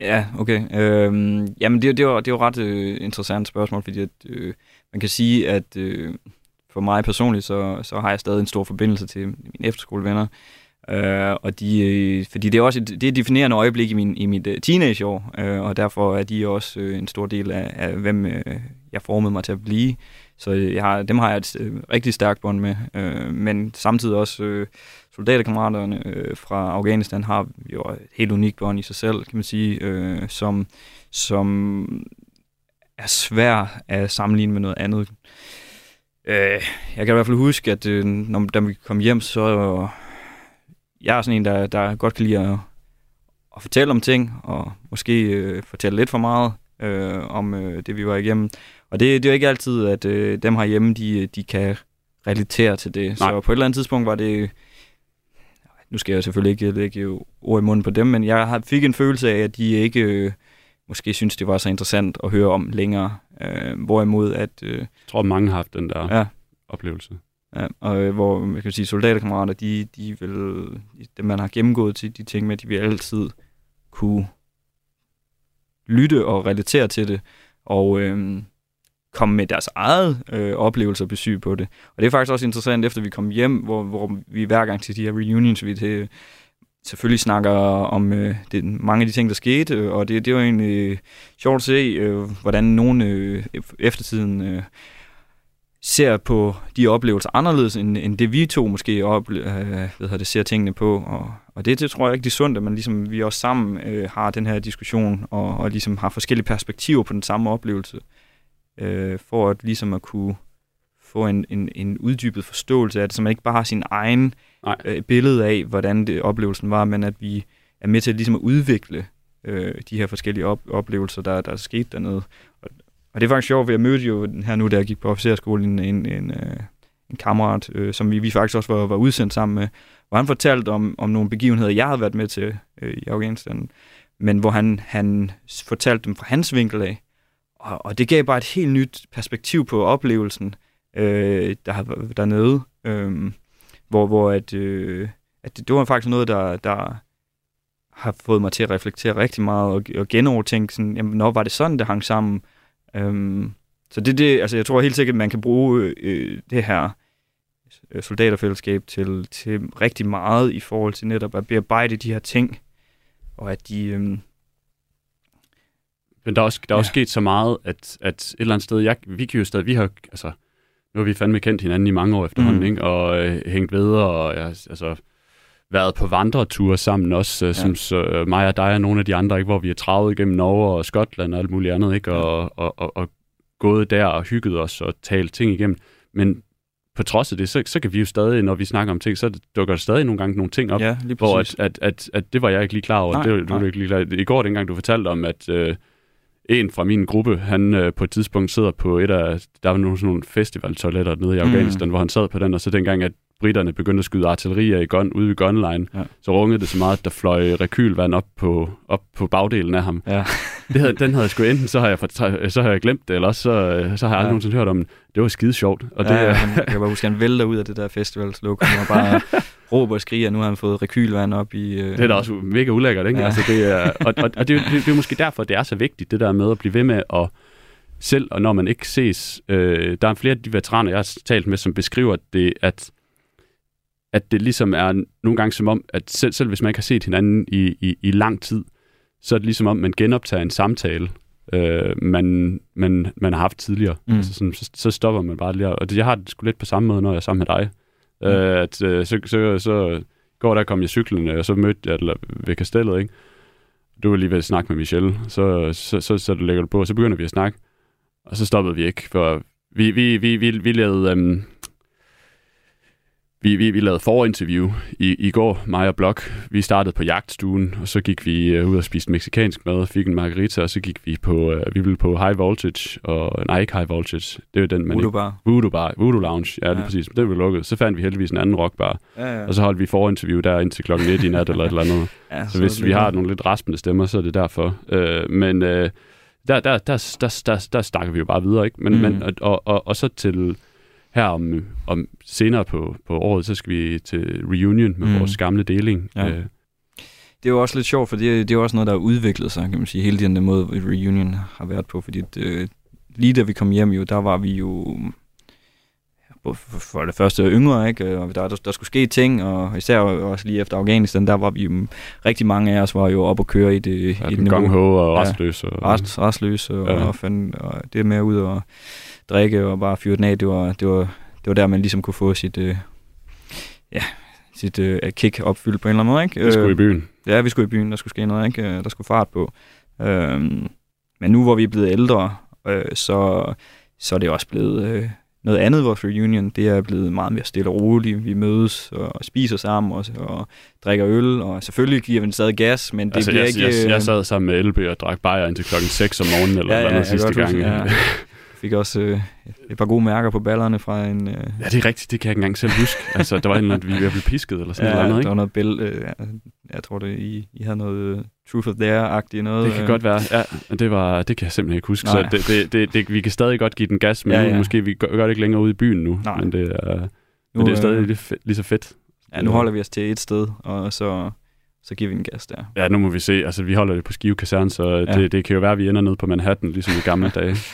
Ja, okay. Øhm, jamen, det, det, var, det var ret øh, interessant spørgsmål, fordi at, øh, man kan sige, at øh, for mig personligt, så, så har jeg stadig en stor forbindelse til mine efterskolevenner. Øh, og de, øh, fordi det er også et, det er et definerende øjeblik i, min, i mit øh, teenageår, øh, og derfor er de også øh, en stor del af, af hvem øh, jeg formede mig til at blive. Så jeg har, dem har jeg et øh, rigtig stærkt bånd med. Øh, men samtidig også øh, soldaterkammeraterne øh, fra Afghanistan har jo et helt unikt bånd i sig selv, kan man sige, øh, som, som er svær at sammenligne med noget andet. Øh, jeg kan i hvert fald huske, at øh, når, da vi kom hjem, så jeg er sådan en, der, der godt kan lide at, at fortælle om ting, og måske øh, fortælle lidt for meget øh, om øh, det, vi var igennem. Og det, det er jo ikke altid, at øh, dem herhjemme, de, de kan relatere til det. Nej. Så på et eller andet tidspunkt var det... Nu skal jeg selvfølgelig ikke lægge ord i munden på dem, men jeg fik en følelse af, at de ikke øh, måske synes, det var så interessant at høre om længere. Øh, hvorimod at... Øh, jeg tror, mange har haft den der ja. oplevelse. Ja, og øh, hvor man kan sige, soldaterkammerater, de, de vil, det man har gennemgået til de ting med, de vil altid kunne lytte og relatere til det, og øh, komme med deres eget øh, oplevelse og besøg på det. Og det er faktisk også interessant, efter vi kom hjem, hvor, hvor vi hver gang til de her reunions, vi til, selvfølgelig snakker om øh, det, mange af de ting, der skete, øh, og det, det var egentlig øh, sjovt at se, øh, hvordan nogen øh, eftertiden øh, ser på de oplevelser anderledes, end, end det vi to måske ople- øh, ved det, ser tingene på. Og, og det, det tror jeg ikke er sundt, at man ligesom, vi også sammen øh, har den her diskussion, og, og ligesom har forskellige perspektiver på den samme oplevelse, øh, for at ligesom at kunne få en, en, en uddybet forståelse af det, så man ikke bare har sin egen øh, billede af, hvordan det, oplevelsen var, men at vi er med til at, ligesom at udvikle øh, de her forskellige op- oplevelser, der, der er sket dernede. Og, og det er faktisk sjovt, at jeg mødte jo her nu, da jeg gik på officerskolen, en, en, øh, en kammerat, øh, som vi, vi faktisk også var, var udsendt sammen med, hvor han fortalte om, om nogle begivenheder, jeg havde været med til øh, i Afghanistan, men hvor han, han fortalte dem fra hans vinkel af. Og, og det gav bare et helt nyt perspektiv på oplevelsen øh, der, dernede, øh, hvor, hvor at, øh, at det, det var faktisk noget, der, der har fået mig til at reflektere rigtig meget og, og genovertænke, sådan, jamen, når var det sådan, det hang sammen? Øh, så det, det, altså jeg tror helt sikkert, at man kan bruge øh, det her øh, soldaterfællesskab til, til rigtig meget i forhold til netop at bearbejde de her ting, og at de... Øh, men der er også, der er ja. også sket så meget, at, at et eller andet sted, jeg, vi kan jo stadig, vi har, altså, nu har vi fandme kendt hinanden i mange år efterhånden, mm. ikke? og øh, hængt ved, og ja, altså, været på vandreture sammen også, øh, ja. som så, øh, mig og dig og nogle af de andre, ikke, hvor vi er travet igennem Norge og Skotland og alt muligt andet, ikke, og, ja. og, og, og gået der og hygget os og talt ting igennem. Men på trods af det, så, så kan vi jo stadig, når vi snakker om ting, så dukker der stadig nogle gange nogle ting op, ja, hvor at, at, at, at det var jeg ikke lige klar over. Nej, det, nej. Du ikke lige klar. I går, dengang du fortalte om, at øh, en fra min gruppe, han øh, på et tidspunkt sidder på et af, der var nogle sådan nogle festivaltoiletter nede i mm. Afghanistan, mm. hvor han sad på den, og så dengang, at britterne begyndte at skyde artillerier i gun, ude ved gunline, ja. så rungede det så meget, at der fløj rekylvand op på, op på bagdelen af ham. Ja. det havde, den havde jeg sgu enten, så har jeg, for, så har jeg glemt det, eller også så, så har jeg aldrig ja. nogensinde hørt om det. Det var skide sjovt. Og ja, det, ja, han, jeg kan bare huske, at han vælter ud af det der festivalslokale, og bare råber og skriger, nu har han fået rekylvand op i... Øh... Det er da også mega ulækkert, ikke? Ja. Altså, det er, og og, og det, det, det er måske derfor, det er så vigtigt, det der med at blive ved med at selv, og når man ikke ses, øh, der er flere af de veteraner, jeg har talt med, som beskriver det, at at det ligesom er nogle gange som om, at selv, selv hvis man ikke har set hinanden i, i, i lang tid, så er det ligesom om, man genoptager en samtale, øh, man, man, man har haft tidligere. Mm. Altså sådan, så, så stopper man bare lige. Og det, jeg har det sgu lidt på samme måde, når jeg er sammen med dig. Mm. Øh, at, øh, så, så, så går der kom jeg cyklen, og så mødte jeg eller, ved kastellet, ikke? Du var lige ved at snakke med Michelle, så, så, så, så lægger du på, og så begynder vi at snakke. Og så stoppede vi ikke, for vi, vi, vi, vi, vi lavede... øhm, vi, vi, vi lavede forinterview i, i går, mig og Blok. Vi startede på jagtstuen, og så gik vi uh, ud og spiste meksikansk mad, fik en margarita, og så gik vi på, uh, vi ville på High Voltage, og nej, ikke High Voltage, det er den, man Voodoo Bar. Voodoo Bar, Voodoo Lounge, ja, det er præcis, det blev lukket. Så fandt vi heldigvis en anden rockbar, ja, ja. og så holdt vi forinterview der indtil klokken 1 i nat, eller et eller andet. ja, så, så hvis vi har nogle lidt raspende stemmer, så er det derfor. Uh, men uh, der, der, der, der, der, der, der snakker vi jo bare videre, ikke? Men, mm. men, og, og, og, og så til her om, om senere på, på året, så skal vi til reunion med mm. vores gamle deling. Ja. Øh. Det er jo også lidt sjovt, for det, det er jo også noget, der har udviklet sig, kan man sige, hele den måde, reunion har været på, fordi det, lige da vi kom hjem jo, der var vi jo for, det første yngre, ikke? og der, der, der skulle ske ting, og især også lige efter Afghanistan, der var vi jo, rigtig mange af os var jo op og køre i det, Ja, i den gang og restløs. Og, Rest, restløs, og, Ja. ja. og, og det med ud og drikke og bare fyre den af, det var, det var, det var der, man ligesom kunne få sit, øh, ja, sit øh, kick opfyldt på en eller anden måde. Ikke? Vi skulle i Øh, byen. Ja, vi skulle i byen, der skulle ske noget, ikke? Øh, der skulle fart på. Øhm, men nu hvor vi er blevet ældre, øh, så, så er det også blevet øh, noget andet, vores reunion. Det er blevet meget mere stille og roligt. Vi mødes og spiser sammen og, og drikker øl, og selvfølgelig giver vi den stadig gas, men det altså, bliver jeg, ikke... jeg, øh, jeg sad sammen med LB og drak bajer indtil klokken 6 om morgenen, eller Ja, ja, ja, ja, sidste gang. huske, ja. fik også øh, et par gode mærker på ballerne fra en... Øh, Ja, det er rigtigt. Det kan jeg ikke engang selv huske. altså, der var en eller anden, vi blive pisket, eller sådan ja, noget andet, der ikke? var noget bæl... Øh, jeg tror, det, I, I havde noget øh, Truth or Dare-agtigt noget. Det kan øh, godt være. Ja, det, var, det kan jeg simpelthen ikke huske. Nej. Så det, det, det, det, vi kan stadig godt give den gas, men Ja, ja, måske vi gør, gør det ikke længere ude i byen nu. Nej. Men det er, nu, men det er stadig øh, lige, fe- lige så fedt. Ja, nu holder vi os til et sted, og så, så giver vi en gas der. Ja, nu må vi se. Altså, vi holder det på Skive Kaserne, så ja. det, det kan jo være, at vi ender nede på Manhattan, ligesom i gamle dage.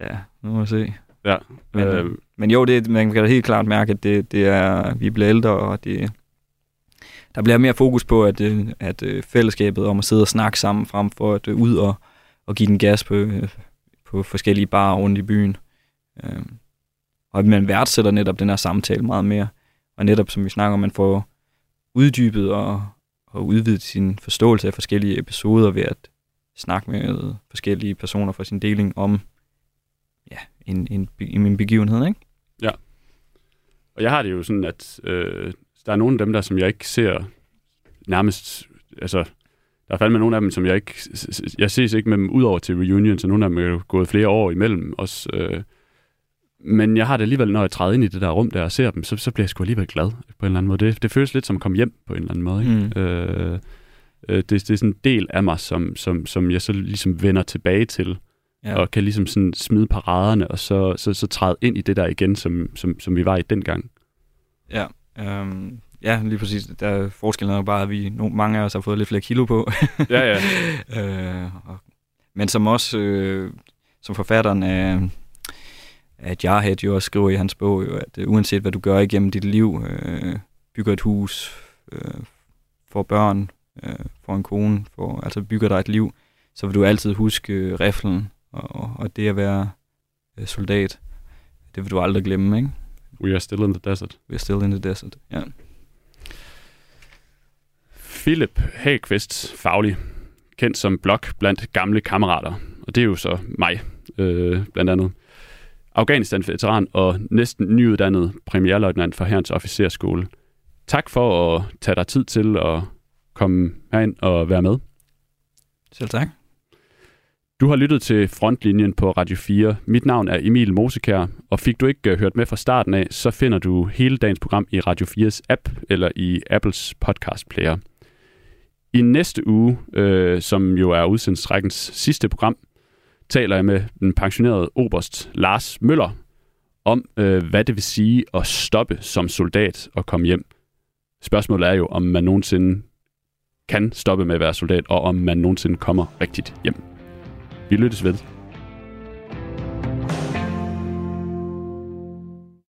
Ja, nu må vi se. Ja. Men, Øh, øh, men jo, det, man kan da helt klart mærke, at det, det er, vi bliver ældre, og det, der bliver mere fokus på, at, øh, at øh, fællesskabet om at sidde og snakke sammen, frem for at ud og, og give den gas på, på forskellige barer rundt i byen. Øh, og at man værdsætter netop den her samtale meget mere. Og netop, som vi snakker om, man får uddybet og, og udvidet sin forståelse af forskellige episoder ved at snakke med forskellige personer fra sin deling om ja, en, en, en, en begivenhed, ikke? Og jeg har det jo sådan, at øh, der er nogle af dem der, som jeg ikke ser nærmest... Altså, der er fandme nogle af dem, som jeg ikke... Jeg ses ikke med dem ud over til reunion, så nogle af dem er jo gået flere år imellem os. Øh, men jeg har det alligevel, når jeg træder ind i det der rum der og ser dem, så, så bliver jeg sgu alligevel glad på en eller anden måde. Det, det føles lidt som at komme hjem på en eller anden måde. Ikke? Mm. Øh, øh, det, det er sådan en del af mig, som, som, som jeg så ligesom vender tilbage til, ja. og kan ligesom sådan smide paraderne, og så, så, så træde ind i det der igen, som, som, som vi var i dengang. Ja, øhm, ja, lige præcis. Der er forskellen er bare, at vi, no, mange af os har fået lidt flere kilo på. Ja, ja. øh, og, men som også, øh, som forfatteren af, af Jarhead jo også skriver i hans bog, jo, at øh, uanset hvad du gør igennem dit liv, øh, bygger et hus, øh, får børn, øh, får en kone, får, altså bygger dig et liv, så vil du altid huske øh, riflen og, og det at være øh, soldat. Det vil du aldrig glemme, ikke? We are still in the desert. We're still in the desert, ja. Philip Hagqvist Faglig, kendt som blok blandt gamle kammerater. Og det er jo så mig, øh, blandt andet. Afghanistan-veteran og næsten nyuddannet premierløjtnant for Herrens Officerskole. Tak for at tage dig tid til at komme herind og være med. Selv tak. Du har lyttet til Frontlinjen på Radio 4. Mit navn er Emil Mosekær, og fik du ikke øh, hørt med fra starten af, så finder du hele dagens program i Radio 4's app eller i Apples podcast player. I næste uge, øh, som jo er udsendelsesrækkens sidste program, taler jeg med den pensionerede oberst Lars Møller om, øh, hvad det vil sige at stoppe som soldat og komme hjem. Spørgsmålet er jo, om man nogensinde kan stoppe med at være soldat, og om man nogensinde kommer rigtigt hjem. Vi lyttes ved.